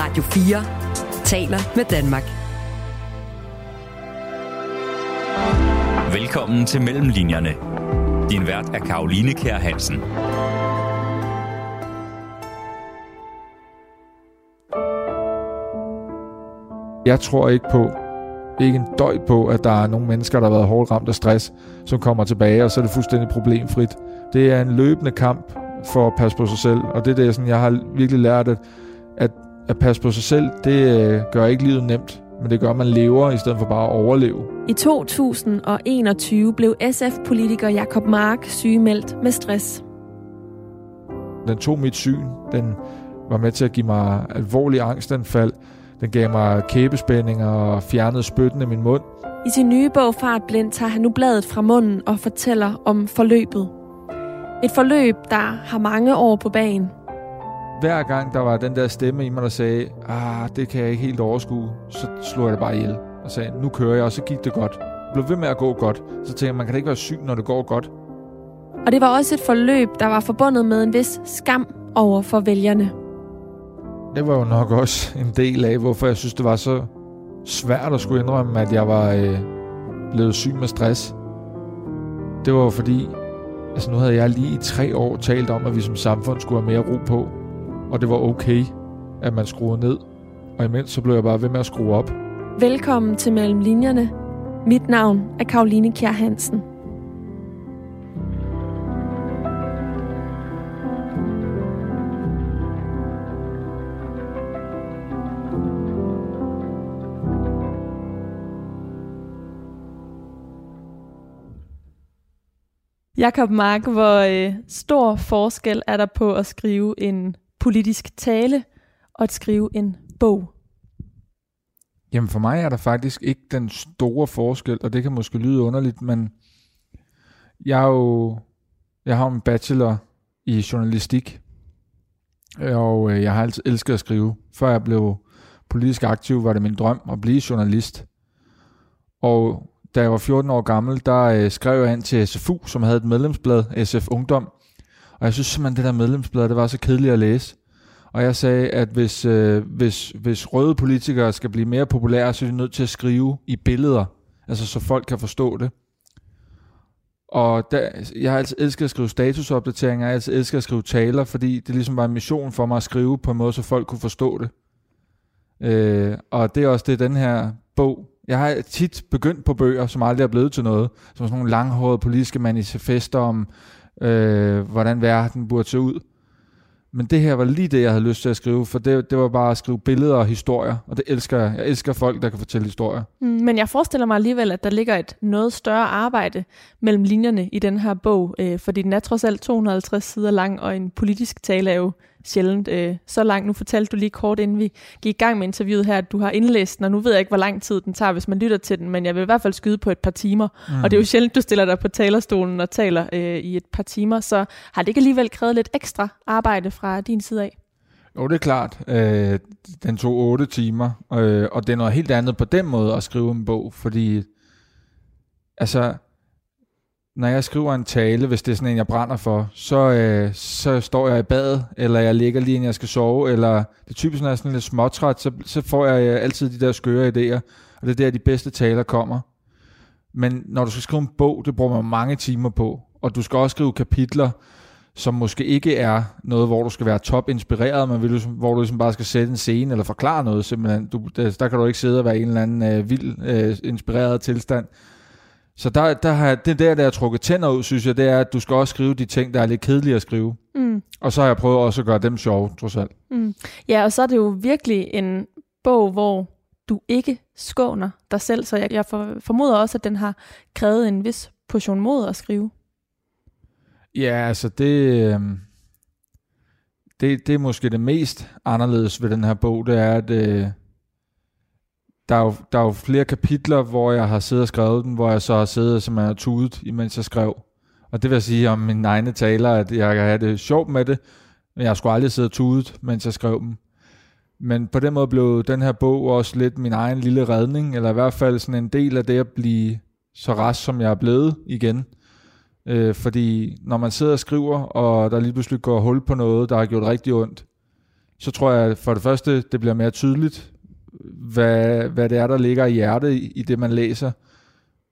Radio 4 taler med Danmark. Velkommen til Mellemlinjerne. Din vært er Karoline Kær Hansen. Jeg tror ikke på, ikke en døj på, at der er nogle mennesker, der har været hårdt ramt af stress, som kommer tilbage, og så er det fuldstændig problemfrit. Det er en løbende kamp for at passe på sig selv, og det er det, sådan, jeg har virkelig lært, at, at, at passe på sig selv, det øh, gør ikke livet nemt, men det gør, at man lever, i stedet for bare at overleve. I 2021 blev SF-politiker Jakob Mark sygemeldt med stress. Den tog mit syn, den var med til at give mig alvorlig angstanfald, den gav mig kæbespændinger og fjernede spytten af min mund. I sin nye bog Fart Blind tager han nu bladet fra munden og fortæller om forløbet. Et forløb, der har mange år på banen. Hver gang der var den der stemme i mig, der sagde, ah, det kan jeg ikke helt overskue, så slog jeg det bare ihjel og sagde, nu kører jeg, og så gik det godt. Jeg blev ved med at gå godt. Så tænkte jeg, man kan da ikke være syg, når det går godt. Og det var også et forløb, der var forbundet med en vis skam over for vælgerne. Det var jo nok også en del af, hvorfor jeg synes, det var så svært at skulle indrømme, at jeg var øh, blevet syg med stress. Det var jo fordi, altså nu havde jeg lige i tre år talt om, at vi som samfund skulle have mere ro på. Og det var okay, at man skruede ned. Og imens så blev jeg bare ved med at skrue op. Velkommen til Mellem Linjerne. Mit navn er Karoline Kjær Hansen. Jakob Mark, hvor øh, stor forskel er der på at skrive en politisk tale og at skrive en bog? Jamen for mig er der faktisk ikke den store forskel, og det kan måske lyde underligt, men jeg er jo, jeg har en bachelor i journalistik, og øh, jeg har altid elsket at skrive. Før jeg blev politisk aktiv, var det min drøm at blive journalist. Og da jeg var 14 år gammel, der øh, skrev jeg ind til SFU, som havde et medlemsblad, SF Ungdom. Og jeg synes simpelthen, det der medlemsblad, det var så kedeligt at læse. Og jeg sagde, at hvis, øh, hvis, hvis røde politikere skal blive mere populære, så er de nødt til at skrive i billeder, altså så folk kan forstå det. Og der, jeg har altid elsket at skrive statusopdateringer, jeg har altid elsket at skrive taler, fordi det ligesom var en mission for mig at skrive på en måde, så folk kunne forstå det. Øh, og det er også det, den her bog jeg har tit begyndt på bøger, som aldrig er blevet til noget, som sådan nogle langhårede politiske manifester om, øh, hvordan verden burde se ud. Men det her var lige det, jeg havde lyst til at skrive, for det, det var bare at skrive billeder og historier, og det elsker jeg. Jeg elsker folk, der kan fortælle historier. Mm, men jeg forestiller mig alligevel, at der ligger et noget større arbejde mellem linjerne i den her bog, øh, fordi den er trods alt 250 sider lang, og en politisk tale er jo sjældent øh, så langt. Nu fortalte du lige kort, inden vi gik i gang med interviewet her, at du har indlæst den, og nu ved jeg ikke, hvor lang tid den tager, hvis man lytter til den, men jeg vil i hvert fald skyde på et par timer. Mm. Og det er jo sjældent, du stiller dig på talerstolen og taler øh, i et par timer, så har det ikke alligevel krævet lidt ekstra arbejde fra din side af? Jo, det er klart. Øh, den tog otte timer, øh, og det er noget helt andet på den måde at skrive en bog, fordi altså når jeg skriver en tale, hvis det er sådan en, jeg brænder for, så, øh, så står jeg i badet, eller jeg ligger lige, inden jeg skal sove, eller det er typisk, når jeg er sådan lidt småtræt, så, så får jeg øh, altid de der skøre idéer, og det er der, de bedste taler kommer. Men når du skal skrive en bog, det bruger man mange timer på, og du skal også skrive kapitler, som måske ikke er noget, hvor du skal være top inspireret, men hvor du ligesom bare skal sætte en scene eller forklare noget simpelthen. Du, der, der kan du ikke sidde og være i en eller anden øh, vild øh, inspireret tilstand. Så der, der har, det der, der er trukket tænder ud, synes jeg, det er, at du skal også skrive de ting, der er lidt kedelige at skrive. Mm. Og så har jeg prøvet også at gøre dem sjove, trods alt. Mm. Ja, og så er det jo virkelig en bog, hvor du ikke skåner dig selv, så jeg, jeg formoder også, at den har krævet en vis portion mod at skrive. Ja, altså det, øhm, det, det er måske det mest anderledes ved den her bog, det er, at øh, der er, jo, der er jo flere kapitler, hvor jeg har siddet og skrevet den, hvor jeg så har siddet som er tudet, imens jeg skrev. Og det vil sige om mine egne taler, at jeg kan have det sjovt med det, men jeg skulle aldrig sidde og tudet, mens jeg skrev dem. Men på den måde blev den her bog også lidt min egen lille redning, eller i hvert fald sådan en del af det at blive så rask, som jeg er blevet igen. Øh, fordi når man sidder og skriver, og der lige pludselig går hul på noget, der har gjort rigtig ondt, så tror jeg for det første, det bliver mere tydeligt, hvad, hvad det er, der ligger i hjertet i, i det, man læser.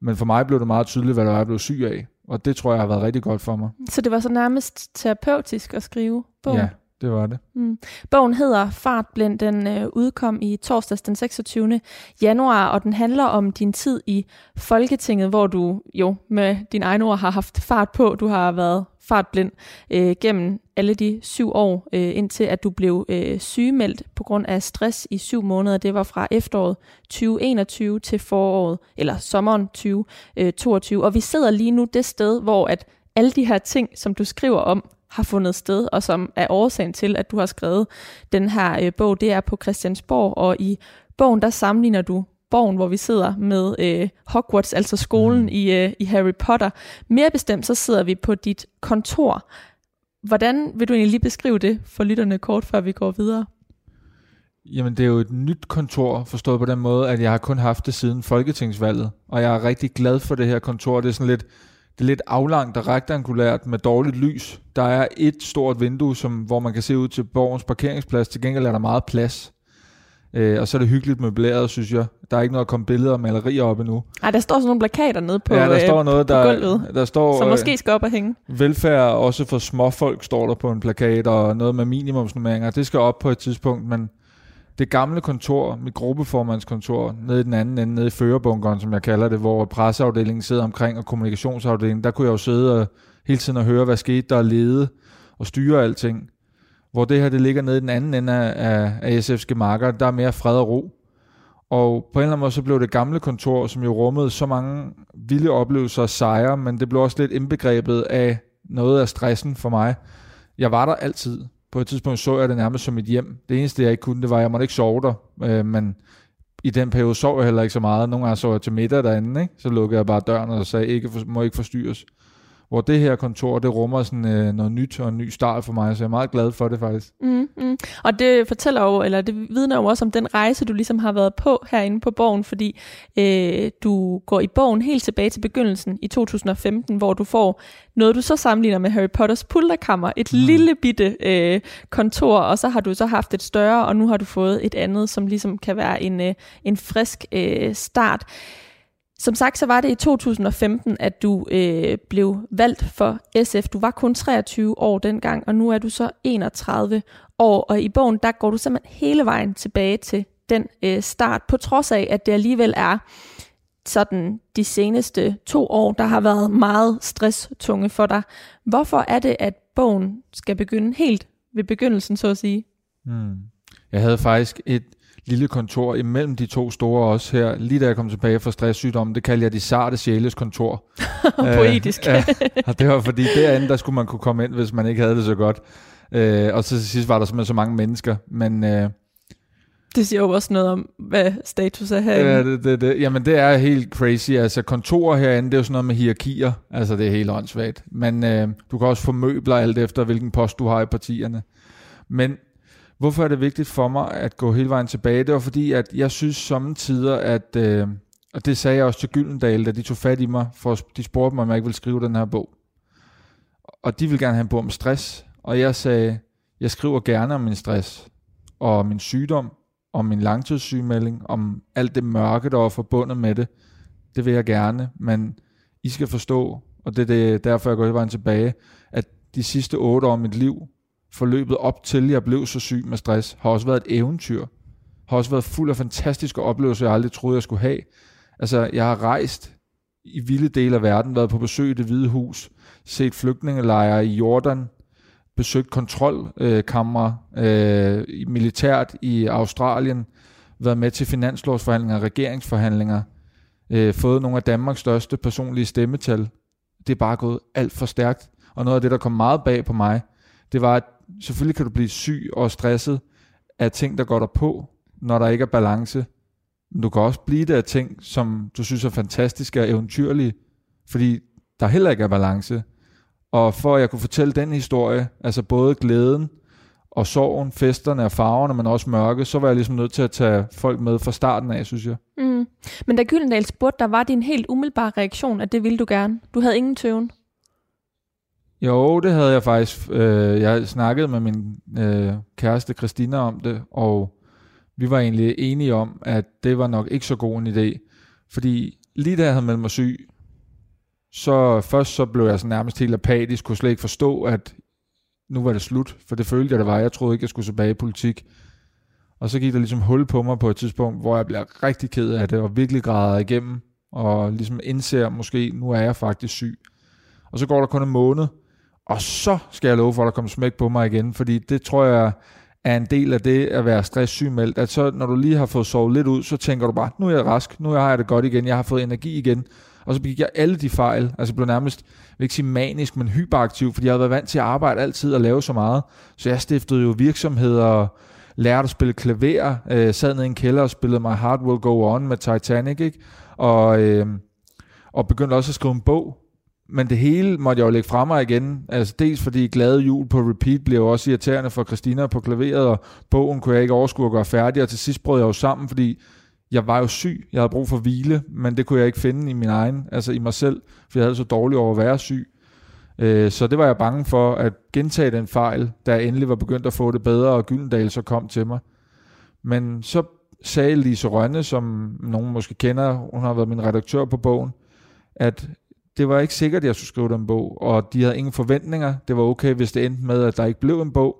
Men for mig blev det meget tydeligt, hvad der var, jeg blev syg af. Og det tror jeg har været rigtig godt for mig. Så det var så nærmest terapeutisk at skrive bogen? Ja, det var det. Mm. Bogen hedder Fartblind. Den øh, udkom i torsdags den 26. januar, og den handler om din tid i Folketinget, hvor du jo med din egen ord har haft fart på. Du har været fartblind øh, gennem alle de syv år, øh, indtil at du blev øh, sygemeldt på grund af stress i syv måneder. Det var fra efteråret 2021 til foråret, eller sommeren 2022. Øh, og vi sidder lige nu det sted, hvor at alle de her ting, som du skriver om, har fundet sted, og som er årsagen til, at du har skrevet den her øh, bog, det er på Christiansborg, og i bogen, der sammenligner du borgen, hvor vi sidder med øh, Hogwarts, altså skolen mm. i, øh, i Harry Potter. Mere bestemt, så sidder vi på dit kontor. Hvordan vil du egentlig lige beskrive det for lytterne kort, før vi går videre? Jamen, det er jo et nyt kontor, forstået på den måde, at jeg har kun haft det siden Folketingsvalget, og jeg er rigtig glad for det her kontor. Det er sådan lidt, det er lidt aflangt og rektangulært med dårligt lys. Der er et stort vindue, som, hvor man kan se ud til borgens parkeringsplads. Til gengæld er der meget plads. Øh, og så er det hyggeligt møbleret, synes jeg. Der er ikke noget at komme billeder og malerier op endnu. Nej, der står sådan nogle plakater nede på, ja, der står øh, noget, der, der, gulvet, der står, som måske skal op og hænge. Velfærd også for småfolk står der på en plakat, og noget med minimumsnummeringer. Det skal op på et tidspunkt, men det gamle kontor, mit gruppeformandskontor, nede i den anden ende, nede i førerbunkeren, som jeg kalder det, hvor presseafdelingen sidder omkring, og kommunikationsafdelingen, der kunne jeg jo sidde og, hele tiden og høre, hvad skete der, og lede og styre alting. Hvor det her, det ligger nede i den anden ende af, af SF's marker, der er mere fred og ro. Og på en eller anden måde, så blev det gamle kontor, som jo rummede så mange vilde oplevelser og sejre, men det blev også lidt indbegrebet af noget af stressen for mig. Jeg var der altid. På et tidspunkt så jeg det nærmest som et hjem. Det eneste, jeg ikke kunne, det var, at jeg måtte ikke sove der. Øh, men i den periode sov jeg heller ikke så meget. Nogle gange sov jeg til middag derinde, ikke? så lukkede jeg bare døren og sagde, ikke for, må ikke forstyrres. Hvor det her kontor, det rummer sådan øh, noget nyt og en ny start for mig, så jeg er meget glad for det faktisk. Mm, mm. Og det fortæller jo, eller det vidner jo også om den rejse, du ligesom har været på herinde på borgen, fordi øh, du går i bogen helt tilbage til begyndelsen i 2015, hvor du får noget, du så sammenligner med Harry Potters pulterkammer, et mm. lille bitte øh, kontor, og så har du så haft et større, og nu har du fået et andet, som ligesom kan være en, øh, en frisk øh, start. Som sagt, så var det i 2015, at du øh, blev valgt for SF. Du var kun 23 år dengang, og nu er du så 31 år. Og i bogen, der går du simpelthen hele vejen tilbage til den øh, start, på trods af, at det alligevel er sådan de seneste to år, der har været meget stresstunge for dig. Hvorfor er det, at bogen skal begynde helt ved begyndelsen, så at sige? Hmm. Jeg havde faktisk et lille kontor imellem de to store også her, lige da jeg kom tilbage fra stresssygdommen, det kaldte jeg de sarte sjæles kontor. Poetisk. øh, ja, og det var fordi derinde, der skulle man kunne komme ind, hvis man ikke havde det så godt. Øh, og så til sidst var der simpelthen så mange mennesker, men... Øh, det siger jo også noget om, hvad status er herinde. Ja, det, det, det. Jamen, det er helt crazy. Altså, kontorer herinde, det er jo sådan noget med hierarkier. Altså, det er helt åndssvagt. Men øh, du kan også få møbler alt efter, hvilken post du har i partierne. Men Hvorfor er det vigtigt for mig at gå hele vejen tilbage? Det var fordi, at jeg synes sommetider, at, øh, og det sagde jeg også til Gyldendal, da de tog fat i mig, for de spurgte mig, om jeg ikke ville skrive den her bog. Og de ville gerne have en bog om stress, og jeg sagde, jeg skriver gerne om min stress, og min sygdom, om min langtidssygemelding, om alt det mørke, der var forbundet med det. Det vil jeg gerne, men I skal forstå, og det er det, derfor, jeg går hele vejen tilbage, at de sidste otte år af mit liv forløbet op til jeg blev så syg med stress, har også været et eventyr. Har også været fuld af fantastiske oplevelser, jeg aldrig troede, jeg skulle have. Altså, jeg har rejst i vilde dele af verden, været på besøg i det hvide hus, set flygtningelejre i Jordan, besøgt kontrolkammer øh, militært i Australien, været med til finanslovsforhandlinger, regeringsforhandlinger, øh, fået nogle af Danmarks største personlige stemmetal. Det er bare gået alt for stærkt. Og noget af det, der kom meget bag på mig, det var, at selvfølgelig kan du blive syg og stresset af ting, der går dig på, når der ikke er balance. Men du kan også blive det af ting, som du synes er fantastiske og eventyrlige, fordi der heller ikke er balance. Og for at jeg kunne fortælle den historie, altså både glæden og sorgen, festerne og farverne, men også mørke, så var jeg ligesom nødt til at tage folk med fra starten af, synes jeg. Mm. Men da Gyldendal spurgte, der var din helt umiddelbare reaktion, at det ville du gerne. Du havde ingen tøven. Jo, det havde jeg faktisk. Øh, jeg snakkede med min øh, kæreste Christina om det, og vi var egentlig enige om, at det var nok ikke så god en idé. Fordi lige da jeg havde meldt mig syg, så først så blev jeg så nærmest helt apatisk, kunne slet ikke forstå, at nu var det slut, for det følte jeg, det var. Jeg troede ikke, jeg skulle tilbage i politik. Og så gik der ligesom hul på mig på et tidspunkt, hvor jeg blev rigtig ked af det, og virkelig græder igennem, og ligesom indser måske, nu er jeg faktisk syg. Og så går der kun en måned, og så skal jeg love for, at der kommer smæk på mig igen, fordi det tror jeg er en del af det at være stresssygmeldt, at så når du lige har fået sovet lidt ud, så tænker du bare, nu er jeg rask, nu har jeg det godt igen, jeg har fået energi igen, og så begik jeg alle de fejl, altså blev nærmest, jeg vil ikke sige manisk, men hyperaktiv, fordi jeg havde været vant til at arbejde altid og lave så meget, så jeg stiftede jo virksomheder, lærte at spille klaver, øh, sad nede i en kælder og spillede My Heart Will Go On med Titanic, ikke? Og, øh, og begyndte også at skrive en bog, men det hele måtte jeg jo lægge fra mig igen. Altså dels fordi glade jul på repeat blev også irriterende for Christina på klaveret, og bogen kunne jeg ikke overskue at gøre færdig, og til sidst brød jeg jo sammen, fordi jeg var jo syg. Jeg havde brug for hvile, men det kunne jeg ikke finde i min egen, altså i mig selv, for jeg havde så dårligt over at være syg. Øh, så det var jeg bange for at gentage den fejl, da jeg endelig var begyndt at få det bedre, og Gyldendal så kom til mig. Men så sagde Lise Rønne, som nogen måske kender, hun har været min redaktør på bogen, at det var ikke sikkert, at jeg skulle skrive den bog, og de havde ingen forventninger. Det var okay, hvis det endte med, at der ikke blev en bog.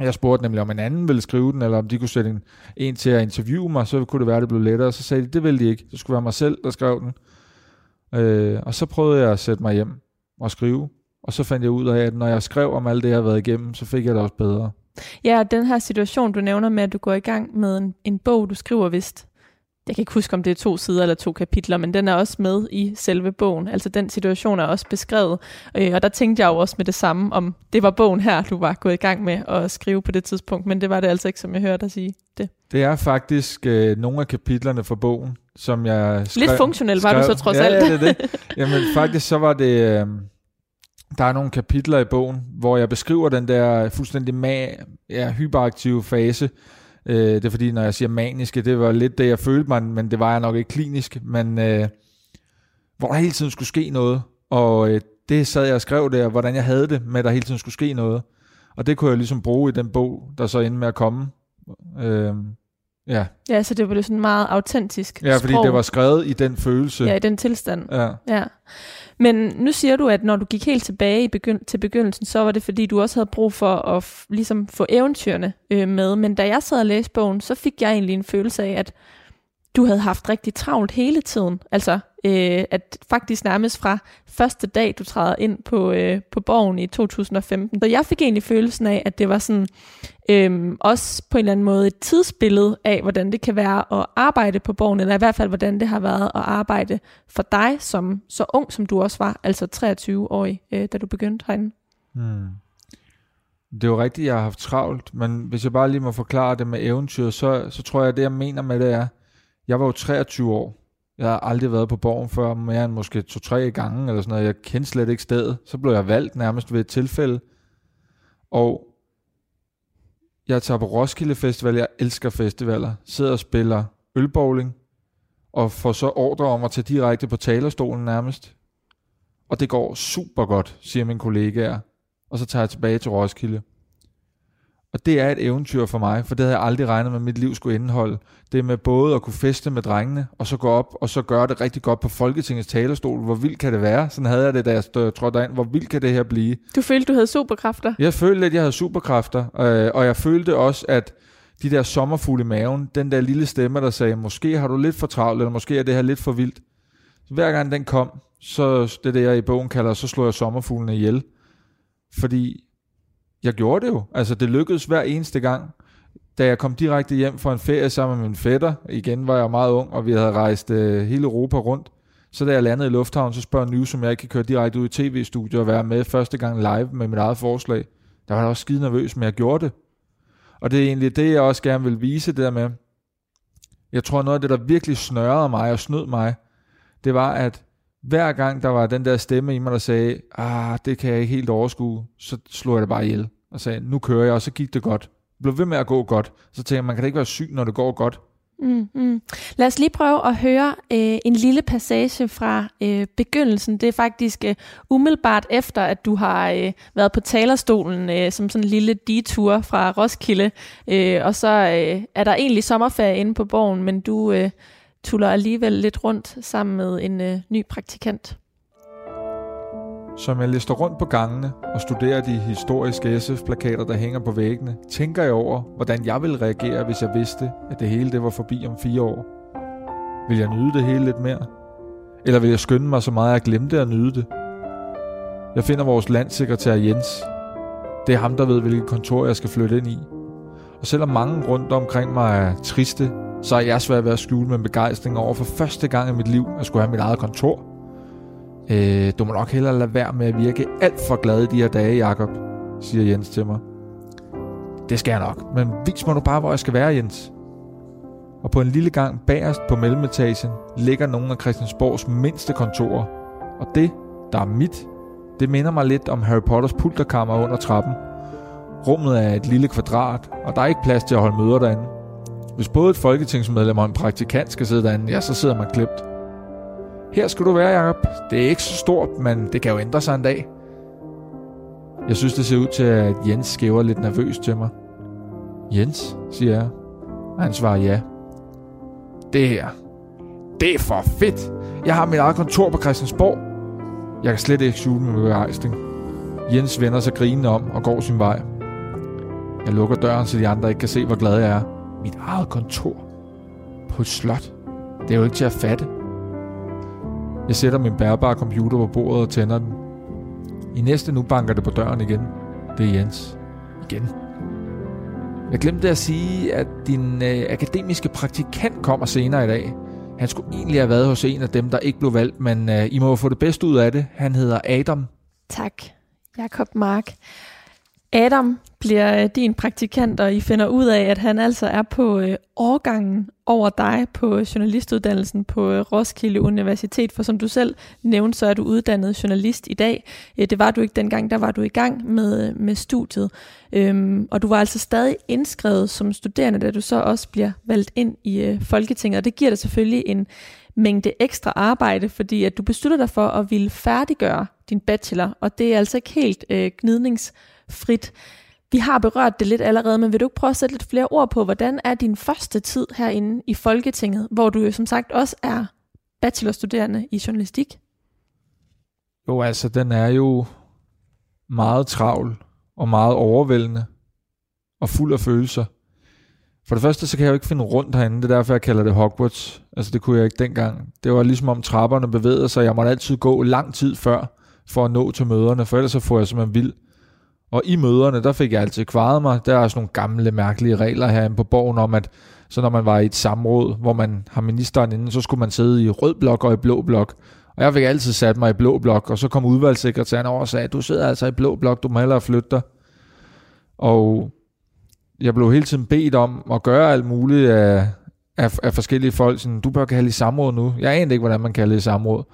Jeg spurgte nemlig, om en anden ville skrive den, eller om de kunne sætte en, en til at interviewe mig, så kunne det være, at det blev lettere. Så sagde de, det ville de ikke. Det skulle være mig selv, der skrev den. Øh, og så prøvede jeg at sætte mig hjem og skrive. Og så fandt jeg ud af, at når jeg skrev om alt det, jeg havde været igennem, så fik jeg det også bedre. Ja, den her situation, du nævner med, at du går i gang med en, en bog, du skriver vist jeg kan ikke huske, om det er to sider eller to kapitler, men den er også med i selve bogen. Altså den situation er også beskrevet. Øh, og der tænkte jeg jo også med det samme, om det var bogen her, du var gået i gang med at skrive på det tidspunkt, men det var det altså ikke, som jeg hørte dig sige det. Det er faktisk øh, nogle af kapitlerne fra bogen, som jeg skrev. Lidt funktionel var skrev. du så trods ja, alt. Ja, det er det. Jamen faktisk så var det... Øh, der er nogle kapitler i bogen, hvor jeg beskriver den der fuldstændig ma- ja, hyperaktive fase, Øh, det er fordi, når jeg siger maniske, det var lidt det, jeg følte mig, men det var jeg nok ikke klinisk. Men øh, hvor der hele tiden skulle ske noget. Og øh, det sad jeg og skrev der, hvordan jeg havde det med, at der hele tiden skulle ske noget. Og det kunne jeg ligesom bruge i den bog, der så endte med at komme. Øh, ja. Ja, så det var sådan meget autentisk Ja, fordi sprog. det var skrevet i den følelse. Ja, i den tilstand. Ja. ja. Men nu siger du, at når du gik helt tilbage i begynd- til begyndelsen, så var det fordi, du også havde brug for at f- ligesom få eventyrene øh, med. Men da jeg sad og læste bogen, så fik jeg egentlig en følelse af, at du havde haft rigtig travlt hele tiden. Altså, øh, at faktisk nærmest fra første dag, du træder ind på, øh, på borgen i 2015. Så jeg fik egentlig følelsen af, at det var sådan øh, også på en eller anden måde et tidsbillede af, hvordan det kan være at arbejde på borgen, eller i hvert fald, hvordan det har været at arbejde for dig, som så ung som du også var, altså 23-årig, øh, da du begyndte herinde. Hmm. Det er jo rigtigt, jeg har haft travlt, men hvis jeg bare lige må forklare det med eventyr, så, så tror jeg, at det jeg mener med det er, jeg var jo 23 år. Jeg har aldrig været på borgen før, mere end måske to-tre gange, eller sådan noget. Jeg kendte slet ikke stedet. Så blev jeg valgt nærmest ved et tilfælde. Og jeg tager på Roskilde Festival. Jeg elsker festivaler. Sidder og spiller ølbowling. Og får så ordre om at tage direkte på talerstolen nærmest. Og det går super godt, siger min kollegaer. Og så tager jeg tilbage til Roskilde. Og det er et eventyr for mig, for det havde jeg aldrig regnet med, at mit liv skulle indeholde. Det med både at kunne feste med drengene, og så gå op og så gøre det rigtig godt på Folketingets talerstol. Hvor vildt kan det være? Sådan havde jeg det, da jeg trådte ind. Hvor vildt kan det her blive? Du følte, du havde superkræfter? Jeg følte, at jeg havde superkræfter, øh, og jeg følte også, at de der sommerfugle i maven, den der lille stemme, der sagde, måske har du lidt for travlt, eller måske er det her lidt for vildt. Så hver gang den kom, så det er det, jeg i bogen kalder, så slår jeg sommerfuglene ihjel. Fordi jeg gjorde det jo. Altså, det lykkedes hver eneste gang. Da jeg kom direkte hjem fra en ferie sammen med min fætter, igen var jeg meget ung, og vi havde rejst øh, hele Europa rundt, så da jeg landede i lufthavnen, så spørger News, om jeg ikke kan køre direkte ud i tv-studiet og være med første gang live med mit eget forslag. Der var jeg også skide nervøs, men jeg gjorde det. Og det er egentlig det, jeg også gerne vil vise det der med. Jeg tror, noget af det, der virkelig snørrede mig og snød mig, det var, at hver gang der var den der stemme i mig, der sagde, ah, det kan jeg ikke helt overskue, så slog jeg det bare ihjel og sagde, nu kører jeg, og så gik det godt. Det blev ved med at gå godt. Så tænkte jeg, man kan da ikke være syg, når det går godt. Mm, mm. Lad os lige prøve at høre øh, en lille passage fra øh, begyndelsen. Det er faktisk øh, umiddelbart efter, at du har øh, været på talerstolen øh, som sådan en lille detur fra Roskilde. Øh, og så øh, er der egentlig sommerferie inde på borgen, men du øh, tuller alligevel lidt rundt sammen med en øh, ny praktikant. Som jeg lister rundt på gangene og studerer de historiske SF-plakater, der hænger på væggene, tænker jeg over, hvordan jeg ville reagere, hvis jeg vidste, at det hele det var forbi om fire år. Vil jeg nyde det hele lidt mere? Eller vil jeg skynde mig så meget, at jeg glemte at nyde det? Jeg finder vores landsekretær Jens. Det er ham, der ved, hvilket kontor jeg skal flytte ind i. Og selvom mange rundt omkring mig er triste, så er jeg svært ved at skjule med begejstring over for første gang i mit liv at skulle have mit eget kontor – Øh, du må nok hellere lade være med at virke alt for glad i de her dage, Jakob, siger Jens til mig. Det skal jeg nok, men vis mig nu bare, hvor jeg skal være, Jens. Og på en lille gang bagerst på mellemetagen ligger nogle af Christiansborgs mindste kontorer. Og det, der er mit, det minder mig lidt om Harry Potters pulterkammer under trappen. Rummet er et lille kvadrat, og der er ikke plads til at holde møder derinde. Hvis både et folketingsmedlem og en praktikant skal sidde derinde, ja, så sidder man klemt. Her skal du være, Jacob. Det er ikke så stort, men det kan jo ændre sig en dag. Jeg synes, det ser ud til, at Jens skæver lidt nervøst til mig. Jens, siger jeg. Og han svarer ja. Det her. Det er for fedt. Jeg har mit eget kontor på Christiansborg. Jeg kan slet ikke skjule min begejstring. Jens vender sig grinende om og går sin vej. Jeg lukker døren, så de andre ikke kan se, hvor glad jeg er. Mit eget kontor. På et slot. Det er jo ikke til at fatte. Jeg sætter min bærbare computer på bordet og tænder den. I næste nu banker det på døren igen. Det er Jens. Igen. Jeg glemte at sige, at din øh, akademiske praktikant kommer senere i dag. Han skulle egentlig have været hos en af dem, der ikke blev valgt, men øh, I må få det bedste ud af det. Han hedder Adam. Tak, Jakob Mark. Adam bliver øh, din praktikant, og I finder ud af, at han altså er på øh, årgangen over dig på øh, journalistuddannelsen på øh, Roskilde Universitet, for som du selv nævnte, så er du uddannet journalist i dag. Øh, det var du ikke dengang, der var du i gang med, øh, med studiet. Øhm, og du var altså stadig indskrevet som studerende, da du så også bliver valgt ind i øh, Folketinget, og det giver dig selvfølgelig en mængde ekstra arbejde, fordi at du beslutter dig for at ville færdiggøre din bachelor, og det er altså ikke helt øh, frit. Vi har berørt det lidt allerede, men vil du ikke prøve at sætte lidt flere ord på, hvordan er din første tid herinde i Folketinget, hvor du jo som sagt også er bachelorstuderende i journalistik? Jo, altså den er jo meget travl og meget overvældende og fuld af følelser. For det første, så kan jeg jo ikke finde rundt herinde. Det er derfor, jeg kalder det Hogwarts. Altså, det kunne jeg ikke dengang. Det var ligesom om trapperne bevægede sig. Jeg måtte altid gå lang tid før, for at nå til møderne, for ellers så får jeg simpelthen vild. Og i møderne, der fik jeg altid kvaret mig. Der er sådan nogle gamle, mærkelige regler herinde på borgen om, at så når man var i et samråd, hvor man har ministeren inden, så skulle man sidde i rød blok og i blå blok. Og jeg fik altid sat mig i blå blok, og så kom udvalgssekretæren over og sagde, du sidder altså i blå blok, du må hellere flytte dig. Og jeg blev hele tiden bedt om at gøre alt muligt af, af, af forskellige folk. Sådan, du bør kalde i samråd nu. Jeg anede ikke, hvordan man kalder i samråd.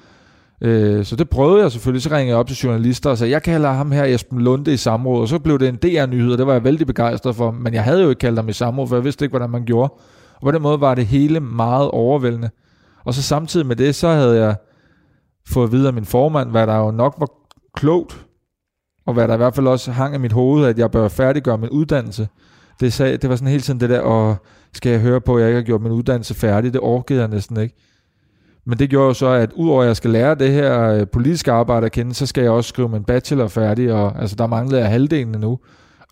Øh, så det prøvede jeg selvfølgelig. Så ringede jeg op til journalister og sagde, jeg kalder ham her Esben Lunde i samråd. Og så blev det en DR-nyhed, og det var jeg vældig begejstret for. Men jeg havde jo ikke kaldt ham i samråd, for jeg vidste ikke, hvordan man gjorde. Og på den måde var det hele meget overvældende. Og så samtidig med det, så havde jeg fået at vide af min formand, hvad der jo nok var klogt, og hvad der i hvert fald også hang i mit hoved, at jeg bør færdiggøre min uddannelse. Det, sag, det var sådan hele tiden det der, og skal jeg høre på, at jeg ikke har gjort min uddannelse færdig? Det orkede jeg næsten ikke. Men det gjorde jo så, at udover at jeg skal lære det her øh, politiske arbejde at kende, så skal jeg også skrive min bachelor færdig, og altså, der manglede jeg halvdelen nu.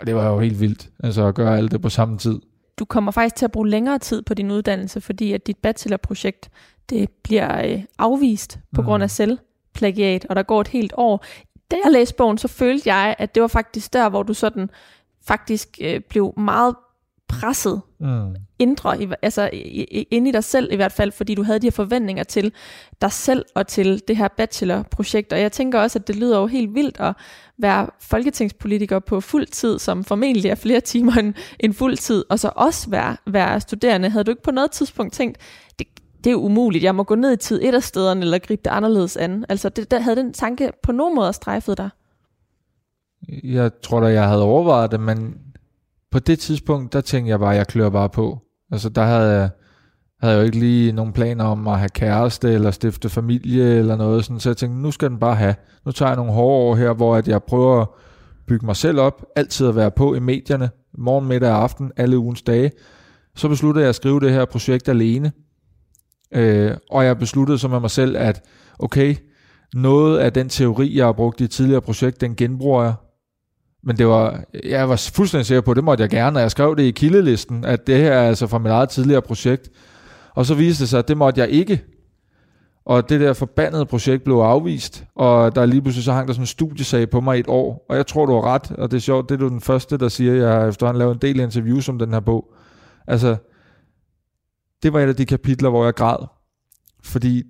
Og det var jo helt vildt, altså at gøre alt det på samme tid. Du kommer faktisk til at bruge længere tid på din uddannelse, fordi at dit bachelorprojekt, det bliver øh, afvist på mm. grund af selvplagiat, og der går et helt år. Da jeg læste bogen, så følte jeg, at det var faktisk der, hvor du sådan faktisk øh, blev meget presset mm indre, altså inde i dig selv i hvert fald, fordi du havde de her forventninger til dig selv og til det her bachelorprojekt. Og jeg tænker også, at det lyder jo helt vildt at være folketingspolitiker på fuld tid, som formentlig er flere timer end, end fuld tid, og så også være, være studerende. Havde du ikke på noget tidspunkt tænkt, det, det er umuligt, jeg må gå ned i tid et af stederne, eller gribe det anderledes an? Altså, det, der, havde den tanke på nogen måde strejfet dig? Jeg tror da, jeg havde overvejet det, men på det tidspunkt, der tænkte jeg bare, at jeg klør bare på. Altså der havde jeg, havde jeg jo ikke lige nogen planer om at have kæreste eller stifte familie eller noget sådan, så jeg tænkte, nu skal den bare have. Nu tager jeg nogle hårde år her, hvor at jeg prøver at bygge mig selv op, altid at være på i medierne, morgen, middag og aften, alle ugens dage. Så besluttede jeg at skrive det her projekt alene, øh, og jeg besluttede så med mig selv, at okay, noget af den teori, jeg har brugt i et tidligere projekt, den genbruger jeg. Men det var, jeg var fuldstændig sikker på, at det måtte jeg gerne, og jeg skrev det i kildelisten, at det her er altså fra mit eget tidligere projekt. Og så viste det sig, at det måtte jeg ikke. Og det der forbandede projekt blev afvist, og der lige pludselig så hang der sådan en studiesag på mig i et år. Og jeg tror, du har ret, og det er sjovt, det er du den første, der siger, at jeg har efterhånden lavet en del interviews om den her bog. Altså, det var et af de kapitler, hvor jeg græd. Fordi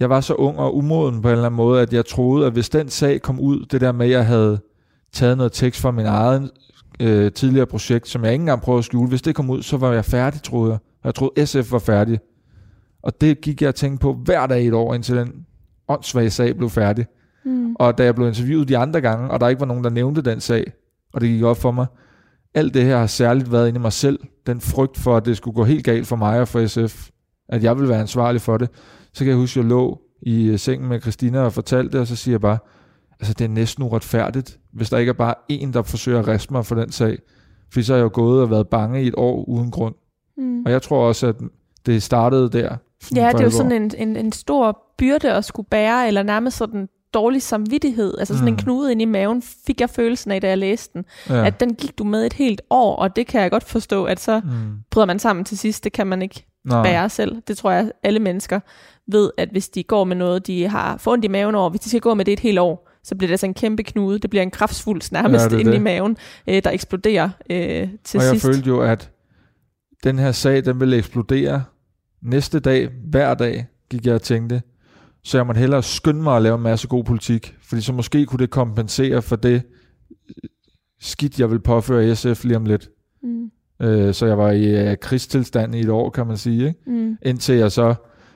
jeg var så ung og umoden på en eller anden måde, at jeg troede, at hvis den sag kom ud, det der med, at jeg havde taget noget tekst fra min eget øh, tidligere projekt, som jeg ikke engang prøvede at skjule, hvis det kom ud, så var jeg færdig, troede jeg. Jeg troede, SF var færdig. Og det gik jeg at tænke på hver dag i et år, indtil den åndssvage sag blev færdig. Mm. Og da jeg blev interviewet de andre gange, og der ikke var nogen, der nævnte den sag, og det gik op for mig, alt det her har særligt været inde i mig selv. Den frygt for, at det skulle gå helt galt for mig og for SF. At jeg ville være ansvarlig for det. Så kan jeg huske, at jeg lå i øh, sengen med Christina og fortalte det, og så siger jeg bare, altså det er næsten uretfærdigt, hvis der ikke er bare en, der forsøger at riste mig for den sag. Fordi så har jeg jo gået og været bange i et år uden grund. Mm. Og jeg tror også, at det startede der. Ja, det er jo sådan en, en, en stor byrde at skulle bære, eller nærmest sådan dårlig samvittighed, altså sådan mm. en knude ind i maven, fik jeg følelsen af, da jeg læste den. Ja. At den gik du med et helt år, og det kan jeg godt forstå, at så mm. bryder man sammen til sidst. Det kan man ikke Nej. bære selv. Det tror jeg, alle mennesker ved, at hvis de går med noget, de har fundet i maven over, hvis de skal gå med det et helt år, så bliver det altså en kæmpe knude. Det bliver en kraftsfuld nærmest ja, inde i maven, øh, der eksploderer øh, til og sidst. Og jeg følte jo, at den her sag, den ville eksplodere næste dag, hver dag, gik jeg og tænkte, så jeg måtte hellere skynde mig at lave en masse god politik, fordi så måske kunne det kompensere for det skidt, jeg vil påføre SF lige om lidt. Mm. Øh, så jeg var i uh, krigstilstand i et år, kan man sige, ikke? Mm. indtil jeg så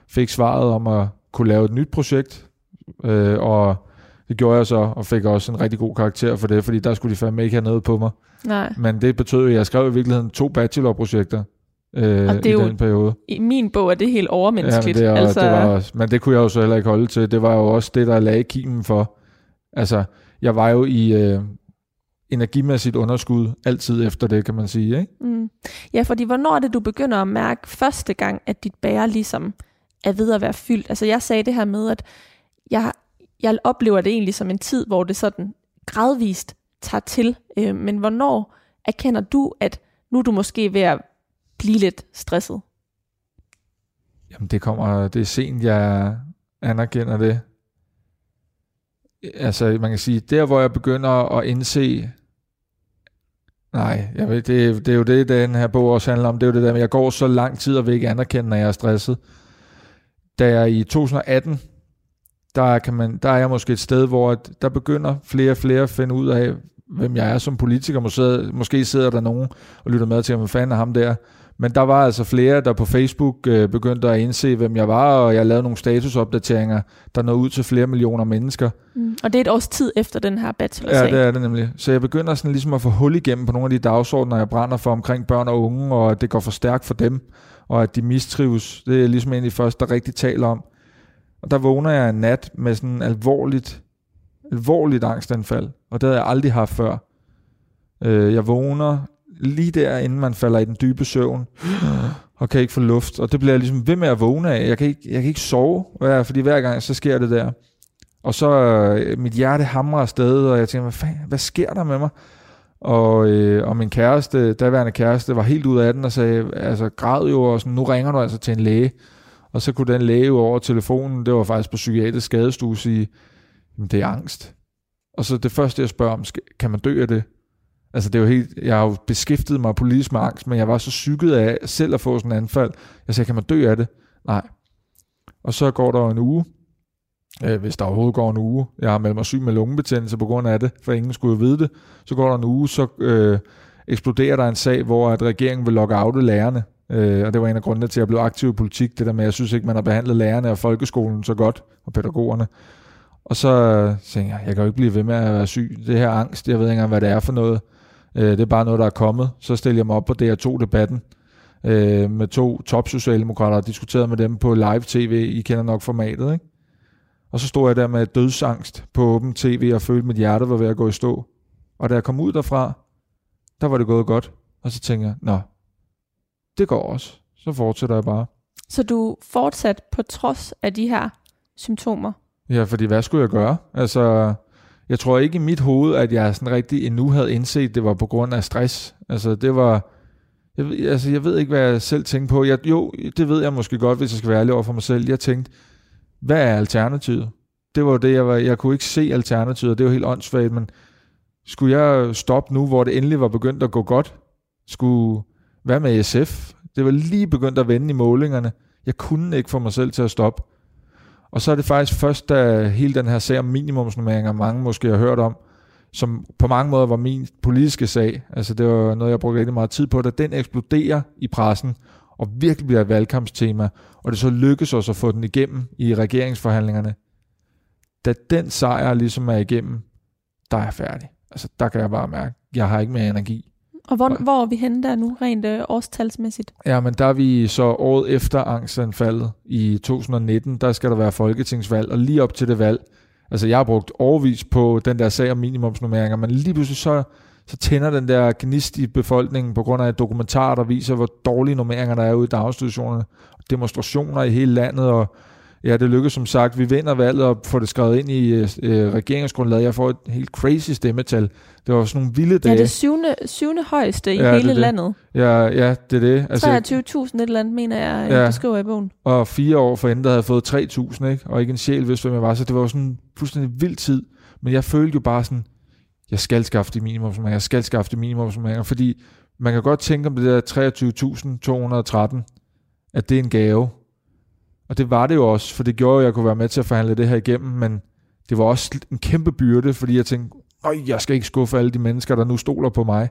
fik svaret om at kunne lave et nyt projekt, øh, og det gjorde jeg så, og fik også en rigtig god karakter for det, fordi der skulle de fandme ikke have noget på mig. Nej. Men det betød at jeg skrev i virkeligheden to bachelorprojekter øh, og det i jo, den periode. I min bog er det helt overmenneskeligt. Ja, men, det altså... det var også, men det kunne jeg jo så heller ikke holde til. Det var jo også det, der lagde kimen for. Altså, jeg var jo i øh, energimæssigt underskud altid efter det, kan man sige. Ikke? Mm. Ja, fordi hvornår er det, du begynder at mærke første gang, at dit bære ligesom er ved at være fyldt? Altså, jeg sagde det her med, at jeg, jeg oplever det egentlig som en tid, hvor det sådan gradvist tager til. Øh, men hvornår erkender du, at nu er du måske ved at blive lidt stresset? Jamen det kommer, det er sent, jeg anerkender det. Altså man kan sige, der hvor jeg begynder at indse, nej, jeg ved, det, det er jo det, den her bog også handler om, det er jo det der, jeg går så lang tid og vil ikke anerkende, når jeg er stresset. Da jeg i 2018, der, kan man, der er jeg måske et sted, hvor der begynder flere og flere at finde ud af, hvem jeg er som politiker. Måske, måske sidder der nogen og lytter med til, hvad fanden er ham der. Men der var altså flere, der på Facebook øh, begyndte at indse, hvem jeg var, og jeg lavede nogle statusopdateringer, der nåede ud til flere millioner mennesker. Mm. Og det er et års tid efter den her bachelor Ja, det er det nemlig. Så jeg begynder sådan ligesom at få hul igennem på nogle af de dagsordner, jeg brænder for omkring børn og unge, og at det går for stærkt for dem, og at de mistrives. Det er ligesom de første, der rigtig taler om. Og der vågner jeg en nat med sådan en alvorligt, alvorligt angstanfald, og det havde jeg aldrig haft før. Øh, jeg vågner lige der, inden man falder i den dybe søvn, og kan ikke få luft. Og det bliver jeg ligesom ved med at vågne af. Jeg kan ikke, jeg kan ikke sove, fordi hver gang så sker det der. Og så øh, mit hjerte hamrer afsted, og jeg tænker, hvad, fanden, hvad sker der med mig? Og, øh, og min kæreste, daværende kæreste, var helt ud af den og sagde, altså græd jo, og sådan, nu ringer du altså til en læge. Og så kunne den læge over telefonen, det var faktisk på psykiatrisk skadestue, sige, det er angst. Og så det første, jeg spørger om, kan man dø af det? Altså det er jo helt, jeg har jo beskæftiget mig politisk med angst, men jeg var så psyket af selv at få sådan en anfald. Jeg sagde, kan man dø af det? Nej. Og så går der en uge, øh, hvis der overhovedet går en uge. Jeg har meldt mig syg med lungebetændelse på grund af det, for ingen skulle vide det. Så går der en uge, så øh, eksploderer der en sag, hvor at regeringen vil logge af lærerne. Øh, og det var en af grundene til, at jeg blev aktiv i politik. Det der med, at jeg synes ikke, man har behandlet lærerne og folkeskolen så godt, og pædagogerne. Og så tænkte jeg, jeg kan jo ikke blive ved med at være syg. Det her angst, jeg ved ikke engang, hvad det er for noget. Øh, det er bare noget, der er kommet. Så stiller jeg mig op på DR2-debatten øh, med to topsocialdemokrater og diskuterede med dem på live tv. I kender nok formatet, ikke? Og så stod jeg der med dødsangst på åben tv og følte, at mit hjerte var ved at gå i stå. Og da jeg kom ud derfra, der var det gået godt. Og så tænkte jeg, nå, det går også. Så fortsætter jeg bare. Så du fortsat på trods af de her symptomer? Ja, fordi hvad skulle jeg gøre? Altså, jeg tror ikke i mit hoved, at jeg sådan rigtig endnu havde indset, at det var på grund af stress. Altså, det var... Jeg, ved- altså, jeg ved ikke, hvad jeg selv tænkte på. Jeg, jo, det ved jeg måske godt, hvis jeg skal være ærlig over for mig selv. Jeg tænkte, hvad er alternativet? Det var det, jeg var... Jeg kunne ikke se alternativet, det var helt åndssvagt, men skulle jeg stoppe nu, hvor det endelig var begyndt at gå godt? Skulle... Hvad med SF? Det var lige begyndt at vende i målingerne. Jeg kunne ikke få mig selv til at stoppe. Og så er det faktisk først, da hele den her sag om minimumsnummeringer, mange måske har hørt om, som på mange måder var min politiske sag, altså det var noget, jeg brugte rigtig meget tid på, da den eksploderer i pressen, og virkelig bliver et valgkampstema, og det så lykkes os at få den igennem i regeringsforhandlingerne. Da den sejr ligesom er igennem, der er jeg færdig. Altså der kan jeg bare mærke, jeg har ikke mere energi. Og hvor, hvor er vi henne der nu, rent øh, årstalsmæssigt? Ja, men der er vi så året efter angstanfaldet i 2019, der skal der være folketingsvalg, og lige op til det valg, altså jeg har brugt overvis på den der sag om minimumsnummeringer, men lige pludselig så, så tænder den der gnist i befolkningen på grund af et dokumentar, der viser, hvor dårlige nummeringer der er ude i daginstitutionerne, demonstrationer i hele landet, og ja, det lykkes som sagt, vi vinder valget og får det skrevet ind i øh, øh, regeringsgrundlaget, jeg får et helt crazy stemmetal, det var sådan nogle vilde Ja, dage. det syvende, syvende højeste i Ja, det er hele det. landet. Ja, ja, det er det. Altså, 23.000 et eller andet, mener jeg, Ja. ja. du skriver i bogen. og fire år for enden, der havde jeg fået 3.000, ikke? og ikke en sjæl vidste, hvem jeg var. Så det var jo sådan en fuldstændig vild tid. Men jeg følte jo bare sådan, jeg skal skaffe de minimumsnummeringer, jeg skal skaffe de minimumsnummeringer, fordi man kan godt tænke om det der 23.213, at det er en gave. Og det var det jo også, for det gjorde, at jeg kunne være med til at forhandle det her igennem, men det var også en kæmpe byrde, fordi jeg tænkte, Øj, jeg skal ikke skuffe alle de mennesker, der nu stoler på mig.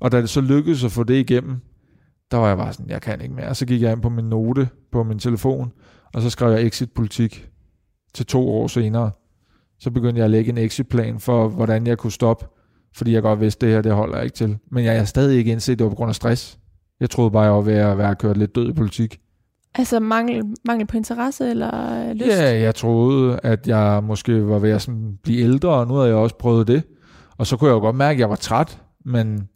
Og da det så lykkedes at få det igennem, der var jeg bare sådan, jeg kan ikke mere. Så gik jeg ind på min note på min telefon, og så skrev jeg exit-politik til to år senere. Så begyndte jeg at lægge en exit-plan for, hvordan jeg kunne stoppe, fordi jeg godt vidste, at det her det holder jeg ikke til. Men jeg har stadig ikke indset, at det var på grund af stress. Jeg troede bare, jeg var ved at være kørt lidt død i politik. Altså mangel, mangel på interesse eller øh, lyst? Ja, jeg troede, at jeg måske var ved at sådan blive ældre, og nu havde jeg også prøvet det. Og så kunne jeg jo godt mærke, at jeg var træt, men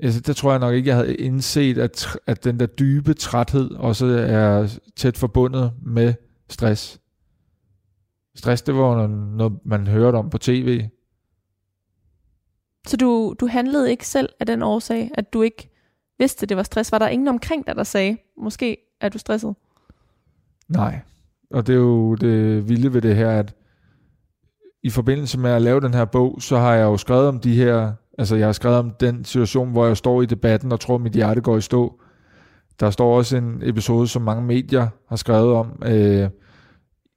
altså, der tror jeg nok ikke, jeg havde indset, at, at den der dybe træthed også er tæt forbundet med stress. Stress, det var noget man hørte om på tv. Så du, du handlede ikke selv af den årsag, at du ikke vidste, det var stress? Var der ingen omkring dig, der sagde, måske er du stresset? Nej. Og det er jo det vilde ved det her, at i forbindelse med at lave den her bog, så har jeg jo skrevet om de her, altså jeg har skrevet om den situation, hvor jeg står i debatten og tror, at mit hjerte går i stå. Der står også en episode, som mange medier har skrevet om, øh,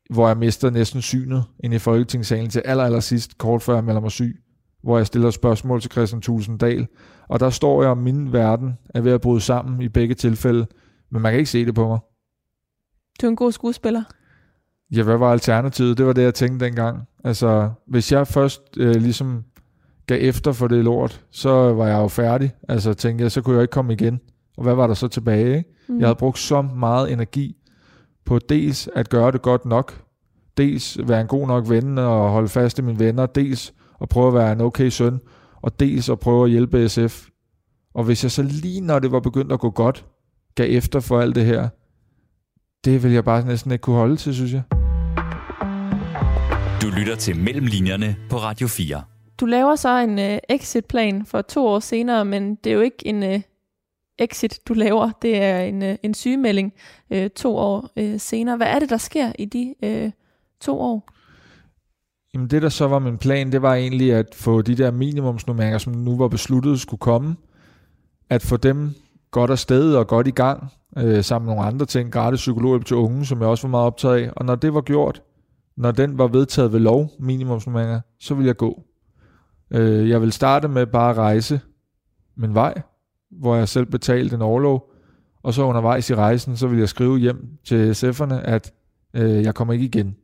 hvor jeg mister næsten synet ind i Folketingssalen til aller, aller sidst, kort før jeg melder mig syg, hvor jeg stiller spørgsmål til Christian Tulsendal. Og der står jeg, om min verden er ved at bryde sammen i begge tilfælde, men man kan ikke se det på mig. Du er en god skuespiller. Ja, hvad var alternativet? Det var det, jeg tænkte dengang. Altså, hvis jeg først øh, ligesom gav efter for det lort, så var jeg jo færdig. Altså, tænkte jeg, så kunne jeg ikke komme igen. Og hvad var der så tilbage? Ikke? Mm. Jeg havde brugt så meget energi på dels at gøre det godt nok, dels være en god nok ven og holde fast i mine venner, dels at prøve at være en okay søn, og dels at prøve at hjælpe SF. Og hvis jeg så lige når det var begyndt at gå godt, gav efter for alt det her, det ville jeg bare næsten ikke kunne holde til, synes jeg. Du lytter til Mellemlinjerne på Radio 4. Du laver så en øh, exit-plan for to år senere, men det er jo ikke en øh, exit, du laver. Det er en, øh, en sygemelding øh, to år øh, senere. Hvad er det, der sker i de øh, to år? Jamen det, der så var min plan, det var egentlig at få de der minimumsnummeringer, som nu var besluttet skulle komme, at få dem godt afsted og godt i gang, øh, sammen med nogle andre ting, gratis psykologhjælp til unge, som jeg også var meget optaget af. Og når det var gjort, når den var vedtaget ved lov, minimumsnummeringer, så ville jeg gå. Øh, jeg vil starte med bare at rejse min vej, hvor jeg selv betalte en overlov, og så undervejs i rejsen, så vil jeg skrive hjem til SF'erne, at øh, jeg kommer ikke igen.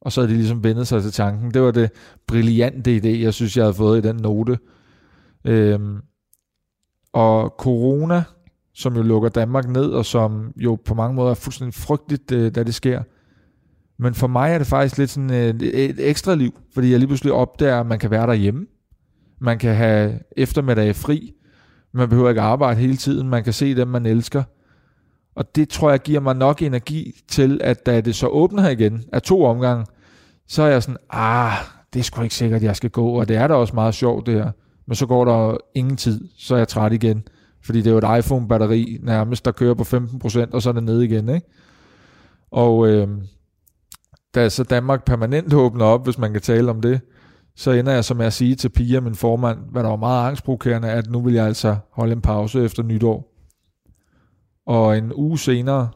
Og så havde de ligesom vendet sig til tanken. Det var det brillante idé, jeg synes, jeg havde fået i den note. Øhm, og corona som jo lukker Danmark ned, og som jo på mange måder er fuldstændig frygteligt, øh, da det sker. Men for mig er det faktisk lidt sådan øh, et, et ekstra liv, fordi jeg lige pludselig opdager, at man kan være derhjemme. Man kan have eftermiddag fri. Man behøver ikke arbejde hele tiden. Man kan se dem, man elsker. Og det tror jeg giver mig nok energi til, at da det så åbner igen af to omgange, så er jeg sådan, ah, det er sgu ikke sikkert, at jeg skal gå, og det er da også meget sjovt det her. Men så går der ingen tid, så er jeg træt igen. Fordi det er jo et iPhone-batteri nærmest, der kører på 15%, og så er det nede igen. Ikke? Og øh, da så Danmark permanent åbner op, hvis man kan tale om det, så ender jeg så med at sige til Pia, min formand, hvad der var meget angstprovokerende, at nu vil jeg altså holde en pause efter nytår. Og en uge senere,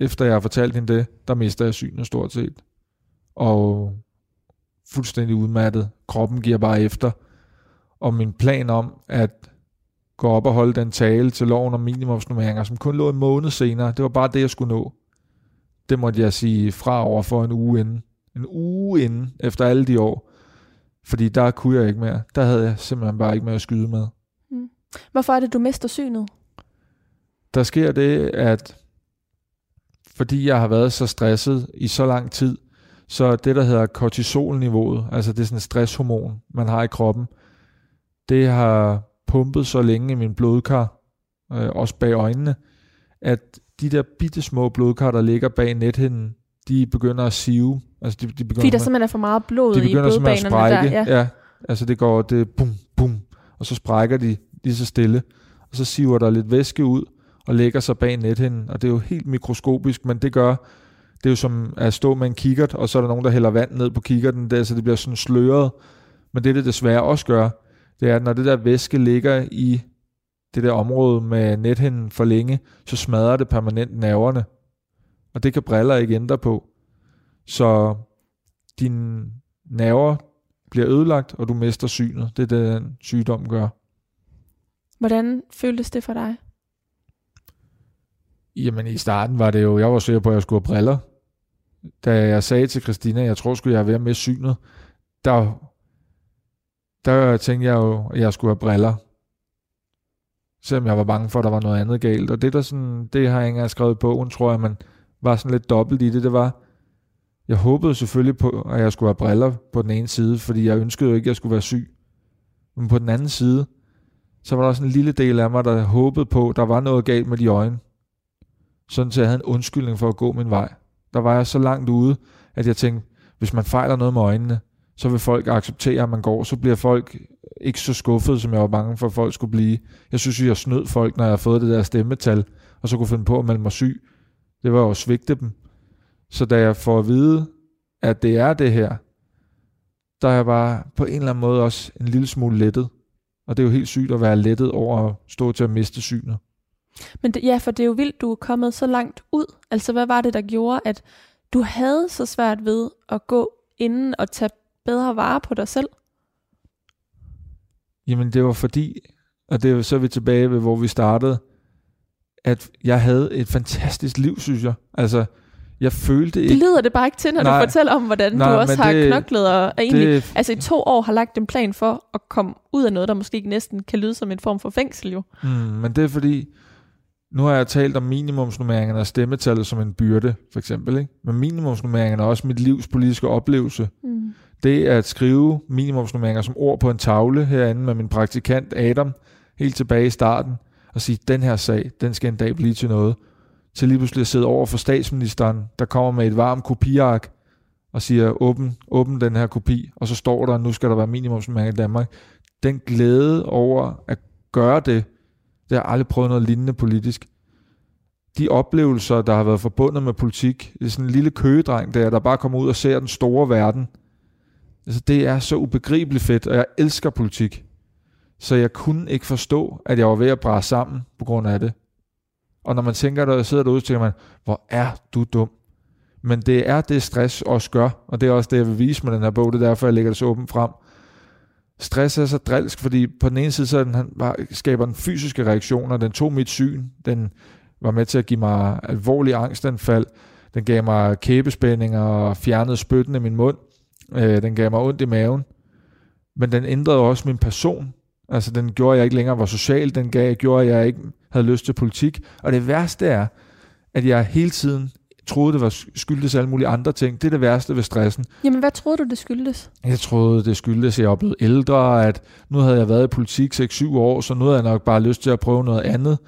efter jeg har fortalt hende det, der mister jeg synet stort set. Og fuldstændig udmattet. Kroppen giver bare efter. Og min plan om at gå op og holde den tale til loven om minimumsnummeringer, som kun lå en måned senere, det var bare det, jeg skulle nå. Det måtte jeg sige fra over for en uge inden. En uge inden, efter alle de år. Fordi der kunne jeg ikke mere. Der havde jeg simpelthen bare ikke mere at skyde med. Mm. Hvorfor er det, du mister synet? Der sker det, at fordi jeg har været så stresset i så lang tid, så det, der hedder kortisolniveauet, altså det er sådan et stresshormon, man har i kroppen, det har pumpet så længe i min blodkar, øh, også bag øjnene, at de der bitte små blodkar, der ligger bag nethinden, de begynder at sive. Altså de, de begynder Fordi der simpelthen er for meget blod de i begynder simpelthen at blodbanerne sprække. der. Ja. ja. altså det går, det bum, bum, og så sprækker de lige så stille. Og så siver der lidt væske ud, og lægger sig bag nethinden. Og det er jo helt mikroskopisk, men det gør, det er jo som at stå med en kikkert, og så er der nogen, der hælder vand ned på kikkerten, der, så det bliver sådan sløret. Men det, det desværre også gør, det er, at når det der væske ligger i det der område med nethinden for længe, så smadrer det permanent nerverne. Og det kan briller ikke ændre på. Så dine nerver bliver ødelagt, og du mister synet. Det er det, den sygdom gør. Hvordan føltes det for dig? Jamen i starten var det jo, jeg var sikker på, at jeg skulle have briller. Da jeg sagde til Christina, jeg tror skulle jeg at miste synet, der, der tænkte jeg jo, at jeg skulle have briller. Selvom jeg var bange for, at der var noget andet galt. Og det der sådan, det har jeg ikke engang skrevet på, bogen, tror jeg, man var sådan lidt dobbelt i det, det var, jeg håbede selvfølgelig på, at jeg skulle have briller på den ene side, fordi jeg ønskede jo ikke, at jeg skulle være syg. Men på den anden side, så var der også en lille del af mig, der håbede på, at der var noget galt med de øjne. Sådan så jeg havde en undskyldning for at gå min vej. Der var jeg så langt ude, at jeg tænkte, hvis man fejler noget med øjnene, så vil folk acceptere, at man går. Så bliver folk ikke så skuffet, som jeg var bange for, at folk skulle blive. Jeg synes, jeg snød folk, når jeg har fået det der stemmetal, og så kunne finde på at melde mig syg. Det var jo at svigte dem. Så da jeg får at vide, at det er det her, der er jeg bare på en eller anden måde også en lille smule lettet. Og det er jo helt sygt at være lettet over at stå til at miste synet. Men det, ja, for det er jo vildt, du er kommet så langt ud. Altså, hvad var det, der gjorde, at du havde så svært ved at gå inden og tage bedre vare på dig selv? Jamen det var fordi, og det er jo så er vi tilbage ved, hvor vi startede, at jeg havde et fantastisk liv, synes jeg. Altså, jeg følte ikke... Det lyder det bare ikke til, når Nej. du fortæller om, hvordan Nej, du også har det- knoklet og er egentlig, det, altså i to år har lagt en plan for at komme ud af noget, der måske næsten kan lyde som en form for fængsel jo. mm, men det er fordi, nu har jeg talt om minimumsnummeringerne og stemmetallet som en byrde, for eksempel. Ikke? Men minimumsnummeringerne er også mit livs politiske oplevelse. Mm. Det at skrive minimumsnummeringer som ord på en tavle herinde med min praktikant Adam, helt tilbage i starten, og sige, den her sag, den skal en dag blive til noget. Til lige pludselig at sidde over for statsministeren, der kommer med et varmt kopiark, og siger, åbn, åbn den her kopi, og så står der, nu skal der være minimumsnummeringer i Danmark. Den glæde over at gøre det, det har jeg aldrig prøvet noget lignende politisk. De oplevelser, der har været forbundet med politik, det er sådan en lille køgedreng der, der bare kommer ud og ser den store verden, Altså, det er så ubegribeligt fedt, og jeg elsker politik. Så jeg kunne ikke forstå, at jeg var ved at brænde sammen på grund af det. Og når man tænker, der sidder derude, så tænker man, hvor er du dum. Men det er det, stress også gør, og det er også det, jeg vil vise med den her bog. Det er derfor, jeg lægger det så åbent frem. Stress er så drilsk, fordi på den ene side, så den, han bare skaber den fysiske reaktioner. Den tog mit syn. Den var med til at give mig alvorlig angstanfald. Den gav mig kæbespændinger og fjernede spytten i min mund. Øh, den gav mig ondt i maven. Men den ændrede også min person. Altså den gjorde, jeg ikke længere var social. Den gav, gjorde, at jeg ikke havde lyst til politik. Og det værste er, at jeg hele tiden troede, det var skyldtes alle mulige andre ting. Det er det værste ved stressen. Jamen, hvad troede du, det skyldtes? Jeg troede, det skyldtes, at jeg var blevet ældre, at nu havde jeg været i politik 6-7 år, så nu havde jeg nok bare lyst til at prøve noget andet.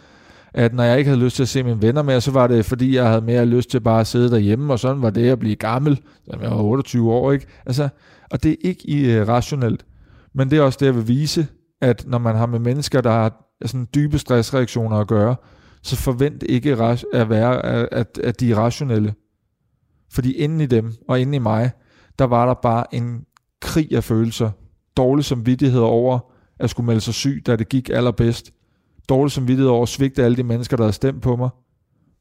At når jeg ikke havde lyst til at se mine venner mere, så var det, fordi jeg havde mere lyst til bare at sidde derhjemme, og sådan var det at blive gammel, som jeg var 28 år, ikke? Altså, og det er ikke øh, irrationelt. Men det er også det, jeg vil vise, at når man har med mennesker, der har sådan dybe stressreaktioner at gøre, så forvent ikke at være, at, at de er rationelle. Fordi inden i dem, og inden i mig, der var der bare en krig af følelser. Dårlig samvittighed over at skulle melde sig syg, da det gik allerbedst. Dårlig samvittighed over at svigte alle de mennesker, der havde stemt på mig.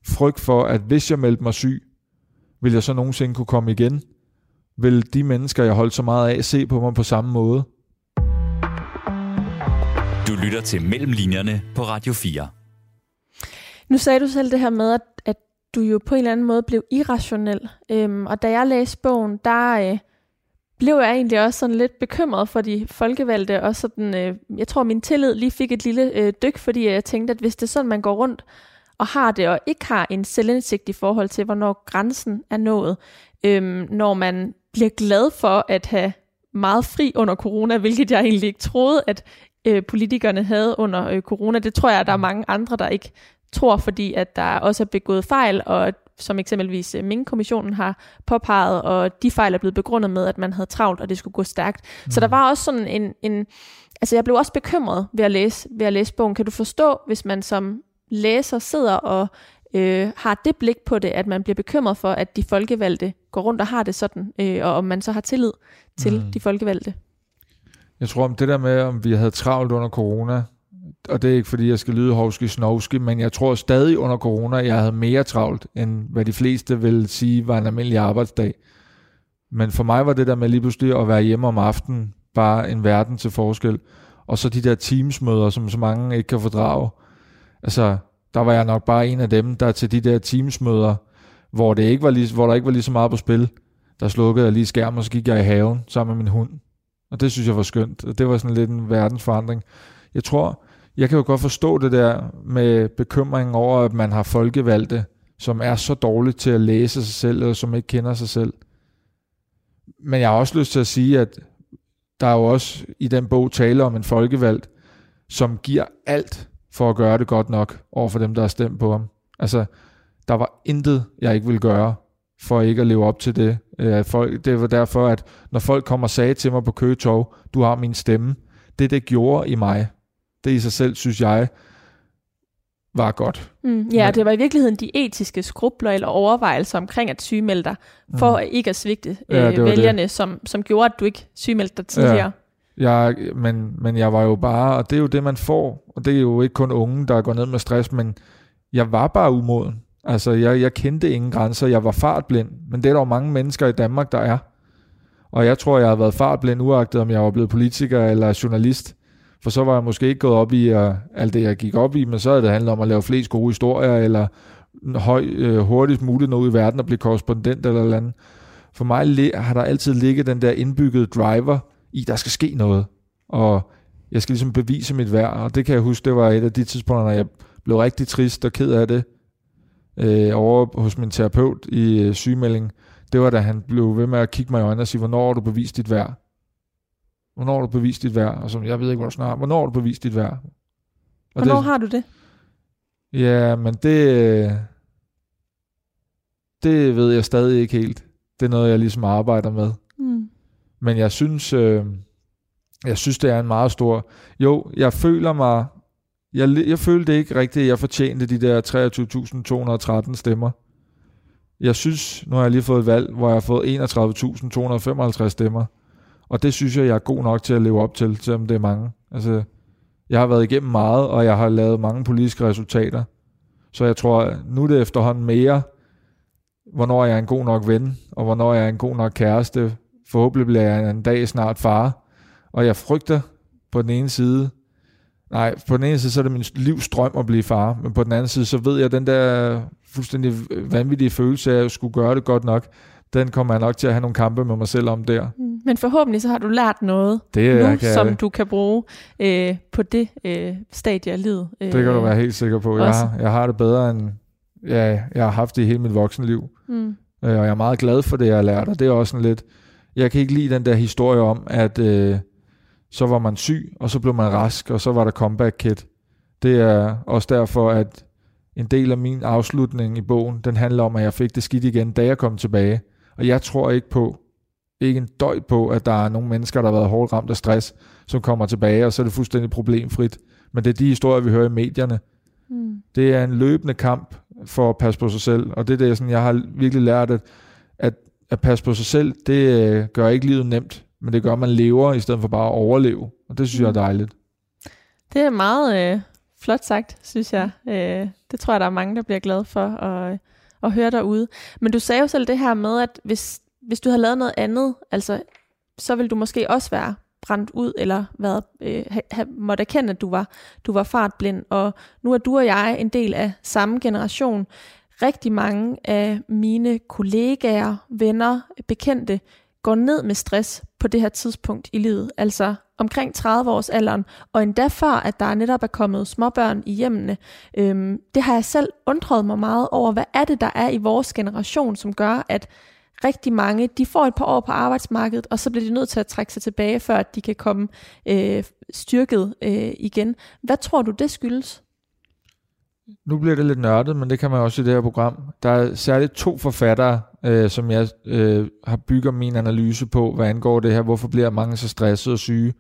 Frygt for, at hvis jeg meldte mig syg, vil jeg så nogensinde kunne komme igen. Vil de mennesker, jeg holdt så meget af, se på mig på samme måde. Du lytter til Mellemlinjerne på Radio 4. Nu sagde du selv det her med, at, at du jo på en eller anden måde blev irrationel. Øhm, og da jeg læste bogen, der øh, blev jeg egentlig også sådan lidt bekymret for de folkevalgte. Og sådan, øh, jeg tror, min tillid lige fik et lille øh, dyk, fordi jeg tænkte, at hvis det er sådan, man går rundt og har det, og ikke har en selvindsigt i forhold til, hvornår grænsen er nået, øhm, når man bliver glad for at have meget fri under corona, hvilket jeg egentlig ikke troede, at øh, politikerne havde under øh, corona. Det tror jeg, at der er mange andre, der ikke tror, fordi at der også er begået fejl, og som eksempelvis øh, Ming-kommissionen har påpeget, og de fejl er blevet begrundet med, at man havde travlt, og det skulle gå stærkt. Mm. Så der var også sådan en, en... Altså jeg blev også bekymret ved at, læse, ved at læse bogen. Kan du forstå, hvis man som læser sidder og øh, har det blik på det, at man bliver bekymret for, at de folkevalgte går rundt og har det sådan, øh, og om man så har tillid til mm. de folkevalgte? Jeg tror om det der med, om vi havde travlt under corona, og det er ikke fordi, jeg skal lyde hovski snovski, men jeg tror stadig under corona, jeg havde mere travlt, end hvad de fleste vil sige var en almindelig arbejdsdag. Men for mig var det der med lige pludselig at være hjemme om aftenen, bare en verden til forskel. Og så de der teamsmøder, som så mange ikke kan fordrage. Altså, der var jeg nok bare en af dem, der til de der teamsmøder, hvor, det ikke var lige, hvor der ikke var lige så meget på spil, der slukkede jeg lige skærmen, og så gik jeg i haven sammen med min hund. Og det synes jeg var skønt. Og det var sådan lidt en verdensforandring. Jeg tror, jeg kan jo godt forstå det der med bekymringen over, at man har folkevalgte, som er så dårligt til at læse sig selv, eller som ikke kender sig selv. Men jeg har også lyst til at sige, at der er jo også i den bog tale om en folkevalgt, som giver alt for at gøre det godt nok over for dem, der har stemt på ham. Altså, der var intet, jeg ikke ville gøre, for ikke at leve op til det. Øh, folk, det var derfor, at når folk kommer og sagde til mig på Køgetorv, du har min stemme, det det gjorde i mig, det i sig selv, synes jeg, var godt. Mm, ja, Men, det var i virkeligheden de etiske skrubler eller overvejelser omkring at sygemelde dig, for mm. ikke at svigte ja, øh, vælgerne, det. Som, som gjorde, at du ikke sygemeldte dig tidligere. Ja. Jeg, men, men jeg var jo bare, og det er jo det, man får, og det er jo ikke kun unge, der går ned med stress, men jeg var bare umoden. Altså, jeg, jeg kendte ingen grænser, jeg var fartblind, men det er der jo mange mennesker i Danmark, der er. Og jeg tror, jeg har været fartblind, uagtet om jeg var blevet politiker eller journalist. For så var jeg måske ikke gået op i at, alt det, jeg gik op i, men så havde det handlet om at lave flest gode historier, eller høj, øh, hurtigst muligt nå ud i verden og blive korrespondent eller eller andet. For mig har der altid ligget den der indbyggede driver i, der skal ske noget. Og jeg skal ligesom bevise mit værd, og det kan jeg huske, det var et af de tidspunkter, når jeg blev rigtig trist og ked af det, øh, over hos min terapeut i øh, sygemelding, det var da han blev ved med at kigge mig i øjnene og sige, hvornår har du bevist dit værd? Hvornår har du bevist dit værd? Og så, jeg ved ikke, hvor snart. Hvornår har du bevist dit værd? Og hvornår det, har du det? Ja, men det, det ved jeg stadig ikke helt. Det er noget, jeg ligesom arbejder med. Mm. Men jeg synes, øh, jeg synes, det er en meget stor... Jo, jeg føler mig jeg, jeg følte ikke rigtigt, at jeg fortjente de der 23.213 stemmer. Jeg synes, nu har jeg lige fået et valg, hvor jeg har fået 31.255 stemmer. Og det synes jeg, jeg er god nok til at leve op til, selvom det er mange. Altså, jeg har været igennem meget, og jeg har lavet mange politiske resultater. Så jeg tror, nu er det efterhånden mere, hvornår jeg er en god nok ven, og hvornår jeg er en god nok kæreste. Forhåbentlig bliver jeg en dag snart far. Og jeg frygter på den ene side, Nej, på den ene side, så er det min livsdrøm at blive far, men på den anden side, så ved jeg, den der fuldstændig vanvittige følelse af at skulle gøre det godt nok, den kommer jeg nok til at have nogle kampe med mig selv om der. Mm. Men forhåbentlig så har du lært noget Det, nu, kan, som du kan bruge øh, på det øh, stadie af livet. Øh, det kan du være helt sikker på. Jeg også. har, jeg har det bedre, end ja, jeg har haft det i hele mit voksenliv. Mm. Øh, og jeg er meget glad for det, jeg har lært. Og det er også sådan lidt... Jeg kan ikke lide den der historie om, at øh, så var man syg, og så blev man rask, og så var der comeback kit. Det er også derfor, at en del af min afslutning i bogen, den handler om, at jeg fik det skidt igen, da jeg kom tilbage. Og jeg tror ikke på, ikke en døj på, at der er nogle mennesker, der har været hårdt ramt af stress, som kommer tilbage, og så er det fuldstændig problemfrit. Men det er de historier, vi hører i medierne. Mm. Det er en løbende kamp for at passe på sig selv, og det er det, sådan, jeg har virkelig lært, at, at, at passe på sig selv, det øh, gør ikke livet nemt, men det gør, at man lever, i stedet for bare at overleve. Og det synes jeg er dejligt. Det er meget øh, flot sagt, synes jeg. Øh, det tror jeg, der er mange, der bliver glade for at, at høre derude. Men du sagde jo selv det her med, at hvis, hvis du havde lavet noget andet, altså, så ville du måske også være brændt ud, eller været, øh, ha, måtte erkende, at du var, du var fartblind. Og nu er du og jeg en del af samme generation. Rigtig mange af mine kollegaer, venner, bekendte går ned med stress på det her tidspunkt i livet, altså omkring 30 års alderen, og endda før, at der netop er kommet småbørn i hjemmene. Øhm, det har jeg selv undret mig meget over, hvad er det, der er i vores generation, som gør, at rigtig mange, de får et par år på arbejdsmarkedet, og så bliver de nødt til at trække sig tilbage, før at de kan komme øh, styrket øh, igen. Hvad tror du, det skyldes? Nu bliver det lidt nørdet, men det kan man også i det her program. Der er særligt to forfattere, øh, som jeg øh, har bygget min analyse på, hvad angår det her. Hvorfor bliver mange så stressede og syge?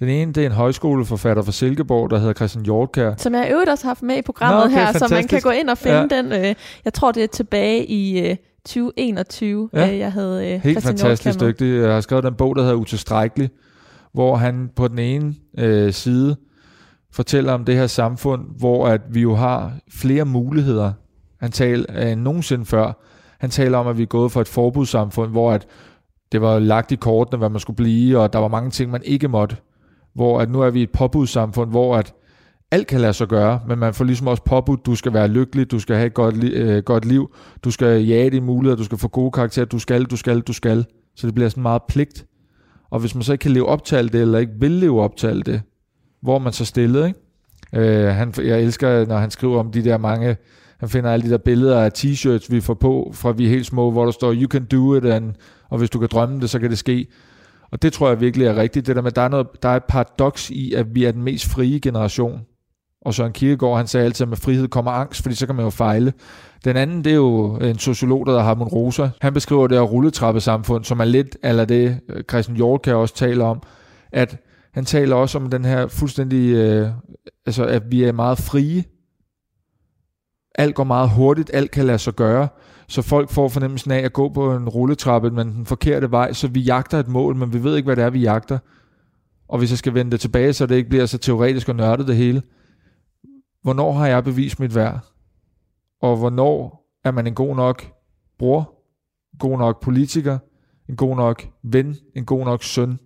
Den ene, det er en højskoleforfatter fra Silkeborg, der hedder Christian Hjortkær. Som jeg øvrigt også har haft med i programmet Nå, okay, her, så man fantastisk. kan gå ind og finde Ja. den. Øh, jeg tror, det er tilbage i øh, 2021, Ja. øh, jeg havde øh, Helt Christian fantastisk dygtig. Jeg har skrevet den bog, der hedder Utilstrækkelig, hvor han på den ene øh, side fortæller om det her samfund, hvor at vi jo har flere muligheder, han taler end nogensinde før. Han taler om, at vi er gået fra et forbudssamfund, hvor at det var lagt i kortene, hvad man skulle blive, og der var mange ting, man ikke måtte. Hvor at nu er vi et påbudssamfund, hvor at alt kan lade sig gøre, men man får ligesom også påbudt, du skal være lykkelig, du skal have et godt, li- øh, godt liv, du skal jage dine muligheder, du skal få gode karakterer, du skal, du skal, du skal. Så det bliver sådan meget pligt. Og hvis man så ikke kan leve op til alt det, eller ikke vil leve op til alt det, hvor man så stillet, ikke? Øh, han, jeg elsker, når han skriver om de der mange, han finder alle de der billeder af t-shirts, vi får på, fra vi er helt små, hvor der står, you can do it, and, og hvis du kan drømme det, så kan det ske. Og det tror jeg virkelig er rigtigt, det der med, der er, noget, der er et paradoks i, at vi er den mest frie generation. Og Søren Kierkegaard, han sagde altid, at med frihed kommer angst, fordi så kan man jo fejle. Den anden, det er jo en sociolog, der hedder Harmon Rosa. Han beskriver det her rulletrappesamfund, som er lidt eller det, øh, Christian Hjort kan også tale om, at han taler også om den her fuldstændig, øh, altså at vi er meget frie. Alt går meget hurtigt, alt kan lade sig gøre, så folk får fornemmelsen af at gå på en rulletrappe, men den forkerte vej, så vi jagter et mål, men vi ved ikke, hvad det er, vi jagter. Og hvis jeg skal vende det tilbage, så det ikke bliver så teoretisk og nørdet det hele. Hvornår har jeg bevist mit værd? Og hvornår er man en god nok bror, en god nok politiker, en god nok ven, en god nok søn?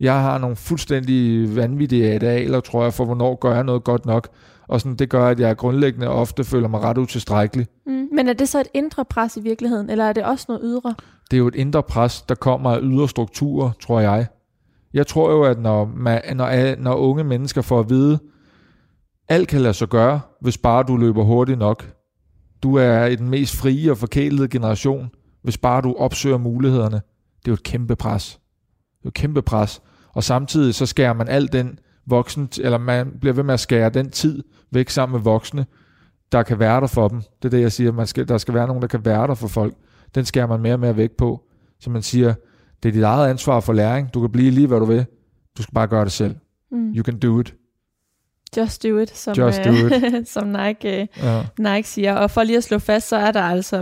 Jeg har nogle fuldstændig vanvittige idealer, tror jeg, for hvornår gør jeg noget godt nok. Og sådan, det gør, at jeg grundlæggende ofte føler mig ret utilstrækkelig. Mm. Men er det så et indre pres i virkeligheden, eller er det også noget ydre? Det er jo et indre pres, der kommer af ydre strukturer, tror jeg. Jeg tror jo, at når, man, når, når unge mennesker får at vide, alt kan lade sig gøre, hvis bare du løber hurtigt nok. Du er i den mest frie og forkælede generation, hvis bare du opsøger mulighederne. Det er jo et kæmpe pres. Det er jo et kæmpe pres. Og samtidig så skærer man al den voksen, eller man bliver ved med at skære den tid væk sammen med voksne, der kan være der for dem. Det er det, jeg siger. Man skal, der skal være nogen, der kan være der for folk. Den skærer man mere og mere væk på. Så man siger, det er dit eget ansvar for læring. Du kan blive lige, hvad du vil. Du skal bare gøre det selv. Mm. You can do it. Just do it, som, Just do øh, som Nike, øh, Ja. Nike siger. Og for lige at slå fast, så er der altså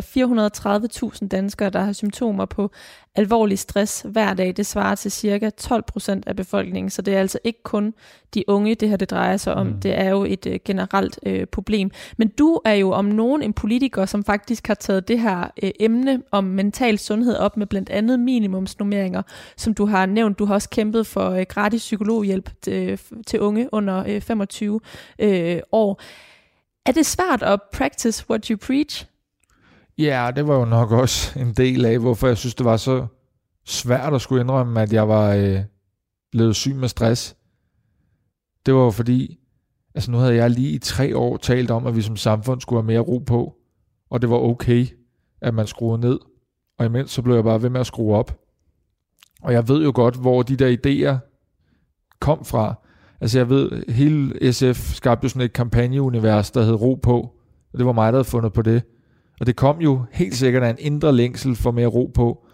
430.000 danskere, der har symptomer på alvorlig stress hver dag. Det svarer til cirka 12 procent af befolkningen, så det er altså ikke kun de unge, det her det drejer sig om. Mm. Det er jo et øh, generelt øh, problem. Men du er jo om nogen en politiker, som faktisk har taget det her øh, emne om mental sundhed op med blandt andet minimumsnummeringer, som du har nævnt. Du har også kæmpet for øh, gratis psykologhjælp til, til unge under øh, 25 øh, år. Er det svært at practice what you preach? Ja, det var jo nok også en del af, hvorfor jeg synes, det var så svært at skulle indrømme, at jeg var øh, blevet syg med stress. Det var jo fordi, altså nu havde jeg lige i tre år talt om, at vi som samfund skulle have mere ro på, og det var okay, at man skruede ned. Og imens så blev jeg bare ved med at skrue op. Og jeg ved jo godt, hvor de der idéer kom fra. Altså jeg ved, hele SF skabte jo sådan et kampagneunivers, der hed Ro på, og det var mig, der havde fundet på det. Og det kom jo helt sikkert af en indre længsel for mere ro på.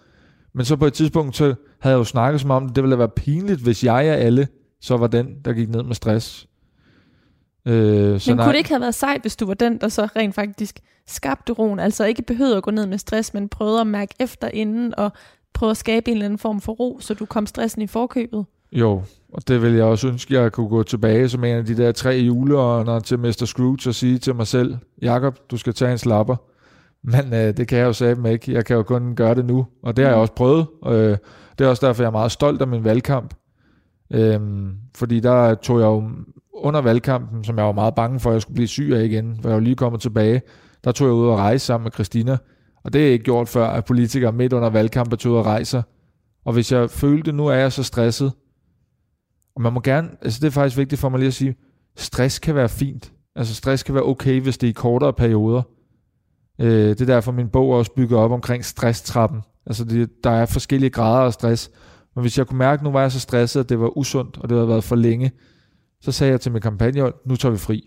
Men så på et tidspunkt, så havde jeg jo snakket som om, det ville være pinligt, hvis jeg og alle, så var den, der gik ned med stress. Øh, så Men nej. kunne det ikke have været sejt, hvis du var den, der så rent faktisk skabte roen? Altså ikke behøvede at gå ned med stress, men prøvede at mærke efter inden, og prøve at skabe en eller anden form for ro, så du kom stressen i forkøbet? Jo, og det vil jeg også ønske, at jeg kunne gå tilbage som en af de der tre juleånder til Mr. Scrooge og sige til mig selv, Jakob, du skal tage en slapper. Men øh, det kan jeg jo sige ikke. Jeg kan jo kun gøre det nu, og det har jeg mm. også prøvet. Øh, det er også derfor, jeg er meget stolt af min valgkamp. Øh, fordi der tog jeg jo under valgkampen, som jeg var meget bange for, at jeg skulle blive syg af igen, for jeg var lige kommet tilbage, der tog jeg ud og rejse sammen med Christina. Og det er ikke gjort før, at politikere midt under valgkampen tog ud og rejser. Og hvis jeg følte, nu er jeg så stresset, og man må gerne, altså det er faktisk vigtigt for mig lige at sige, stress kan være fint. Altså stress kan være okay, hvis det er i kortere perioder. Øh, det er derfor, min bog også bygger op omkring stresstrappen. Altså det, der er forskellige grader af stress. Men hvis jeg kunne mærke, at nu var jeg så stresset, at det var usundt, og det havde været for længe, så sagde jeg til min kampagne, nu tager vi fri.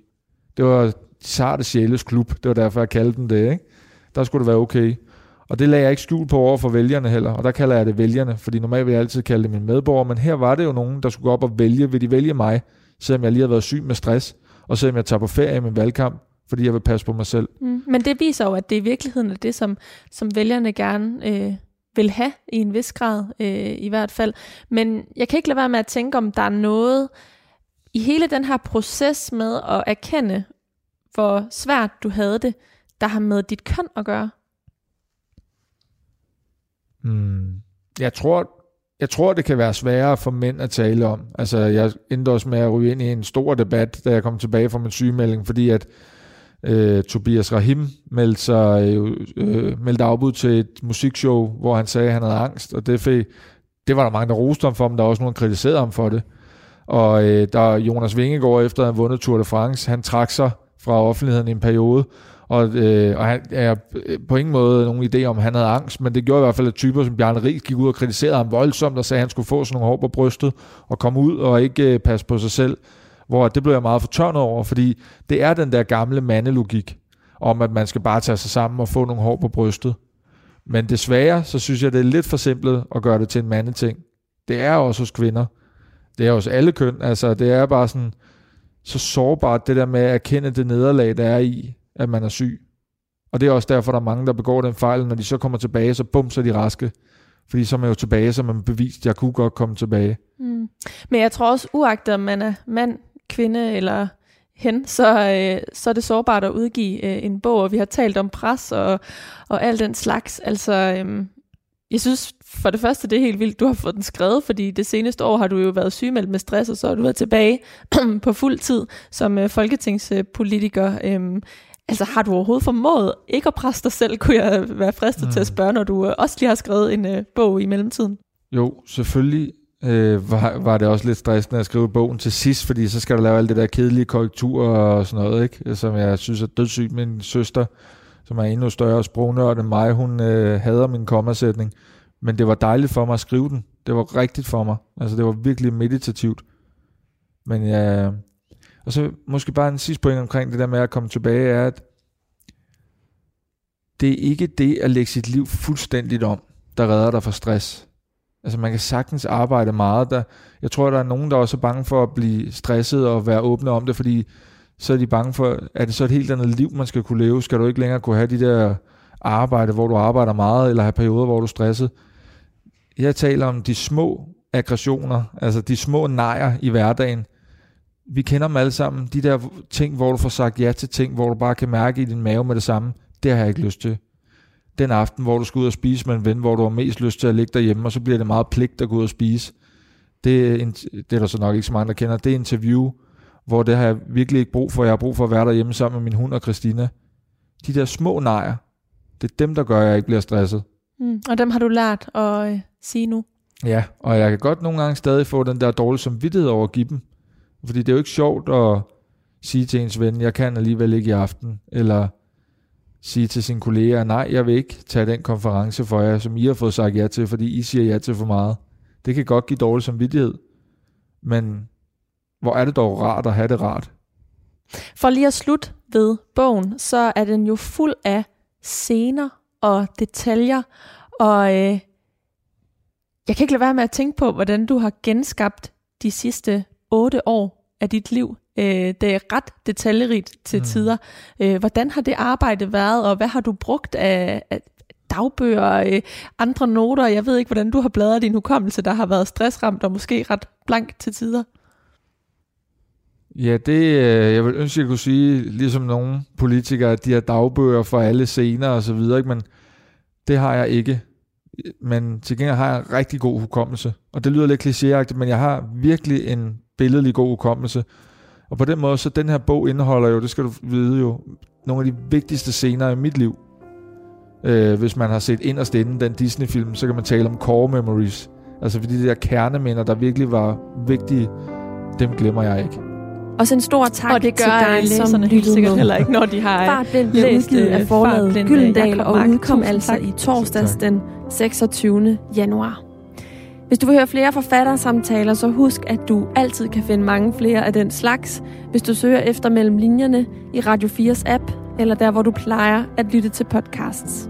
Det var sarte sjæles klub, det var derfor, jeg kaldte den det. Ikke? Der skulle det være okay. Og det lagde jeg ikke skjul på over for vælgerne heller, og der kalder jeg det vælgerne, fordi normalt vil jeg altid kalde det mine medborgere, men her var det jo nogen, der skulle gå op og vælge, vil de vælge mig, selvom jeg lige har været syg med stress, og selvom jeg tager på ferie i min valgkamp, fordi jeg vil passe på mig selv. Mm. Men det viser jo, at det i virkeligheden er det, som, som vælgerne gerne øh, vil have i en vis grad, øh, i hvert fald. Men jeg kan ikke lade være med at tænke, om der er noget i hele den her proces med at erkende, hvor svært du havde det, der har med dit køn at gøre. Hmm. Jeg tror, jeg tror, det kan være sværere for mænd at tale om. Altså, jeg endte også med at ryge ind i en stor debat, da jeg kom tilbage fra min sygemelding, fordi at øh, Tobias Rahim meldte, sig, øh, øh, meldte afbud til et musikshow, hvor han sagde, at han havde angst, og det, fik, det var der mange, der roste ham for, men der var også nogen, der kritiserede ham for det. Og øh, der Jonas Vingegaard, efter at have vundet Tour de France, han trak sig fra offentligheden i en periode, og, øh, og han er øh, på ingen måde nogen idé om, at han havde angst, men det gjorde i hvert fald, at typer som Bjarne Ries gik ud og kritiserede ham voldsomt, og sagde, at han skulle få sådan nogle hår på brystet, og komme ud og ikke øh, passe på sig selv. Hvor det blev jeg meget fortørnet over, fordi det er den der gamle mandelogik, om at man skal bare tage sig sammen og få nogle hår på brystet. Men desværre, så synes jeg, det er lidt for simpelt at gøre det til en mandeting. Det er også hos kvinder. Det er hos alle køn. Altså, det er bare sådan, så sårbart det der med at erkende det nederlag, der er i, at man er syg. Og det er også derfor, der er mange, der begår den fejl, når de så kommer tilbage, så bum, så er de raske. Fordi så er man jo tilbage, så man bevist, at jeg kunne godt komme tilbage. Mm. Men jeg tror også, uagtet om man er mand, kvinde eller hen, så, øh, så er det sårbart at udgive øh, en bog, og vi har talt om pres og, og alt den slags. Altså, øh, jeg synes for det første, det er helt vildt, du har fået den skrevet, fordi det seneste år har du jo været sygemeldt med stress, og så har du været tilbage på fuld tid som øh, folketingspolitiker. Øhm, altså har du overhovedet formået ikke at presse dig selv, kunne jeg være fristet mm. til at mm. spørge, når du øh, også lige har skrevet en øh, bog i mellemtiden? Jo, selvfølgelig øh, var, var det også lidt stressende at skrive bogen til sidst, fordi så skal du lave alt det der kedelige korrektur og sådan noget, ikke? som jeg synes er dødssygt. Min søster, som er endnu større sprognørd end mig, hun øh, hader min kommasætning. Men det var dejligt for mig at skrive den. Det var rigtigt for mig. Altså det var virkelig meditativt. Men ja, og så måske bare en sidste point omkring det der med at komme tilbage, er, at det er ikke det at lægge sit liv fuldstændigt om, der redder dig fra stress. Altså man kan sagtens arbejde meget. Der, jeg tror, der er nogen, der er også er bange for at blive stresset og være åbne om det, fordi så er de bange for, at det så et helt andet liv, man skal kunne leve? Skal du ikke længere kunne have de der arbejde, hvor du arbejder meget, eller have perioder, hvor du er stresset? Jeg taler om de små aggressioner, altså de små nejer i hverdagen. Vi kender dem alle sammen. De der ting, hvor du får sagt ja til ting, hvor du bare kan mærke i din mave med det samme, det har jeg ikke lyst til. Den aften, hvor du skal ud og spise med en ven, hvor du har mest lyst til at ligge derhjemme, og så bliver det meget pligt at gå ud og spise. Det er, det er der så nok ikke så mange, der kender. Det er interview, hvor det har jeg virkelig ikke brug for. Jeg har brug for at være derhjemme sammen med min hund og Christina. De der små nejer, Det er dem, der gør, at jeg ikke bliver stresset. Mm. Og dem har du lært at øh, sige nu? Ja, og jeg kan godt nogle gange stadig få den der dårlige samvittighed over at give dem. Fordi det er jo ikke sjovt at sige til ens ven, jeg kan alligevel ikke i aften, eller sige til sine kolleger, nej, jeg vil ikke tage den konference for jer, som I har fået sagt ja til, fordi I siger ja til for meget. Det kan godt give dårlig samvittighed, men hvor er det dog rart at have det rart. For lige at slutte ved bogen, så er den jo fuld af scener og detaljer, og øh, jeg kan ikke lade være med at tænke på, hvordan du har genskabt de sidste otte år af dit liv. Øh, det er ret detaljerigt til mm. tider. Øh, hvordan har det arbejde været, og hvad har du brugt af, af dagbøger, øh, andre noter? Jeg ved ikke, hvordan du har bladret din hukommelse, der har været stressramt og måske ret blank til tider. Ja, det, øh, jeg vil ønske, jeg kunne sige, ligesom nogle politikere, at de har dagbøger for alle scener og så videre, ikke? men det har jeg ikke. Men til gengæld har jeg en rigtig god hukommelse. Og det lyder lidt klichéagtigt, men jeg har virkelig en billedlig god hukommelse. Og på den måde, så den her bog indeholder jo, det skal du vide jo, nogle af de vigtigste scener i mit liv. Øh, hvis man har set inderst inden den Disney-film, så kan man tale om core memories. Altså fordi de der kerneminder, der virkelig var vigtige, dem glemmer jeg ikke. Og så en stor tak og det gør til dig, læserne som helt sikkert med. heller ikke, når de har Fartblind bliver læst, udgivet af øh, forlaget Fartblind, Gyldendal og udkom altså tak. i torsdags den 26. januar. Hvis du vil høre flere forfattersamtaler, så husk, at du altid kan finde mange flere af den slags, hvis du søger efter mellem linjerne i Radio 4's app, eller der, hvor du plejer at lytte til podcasts.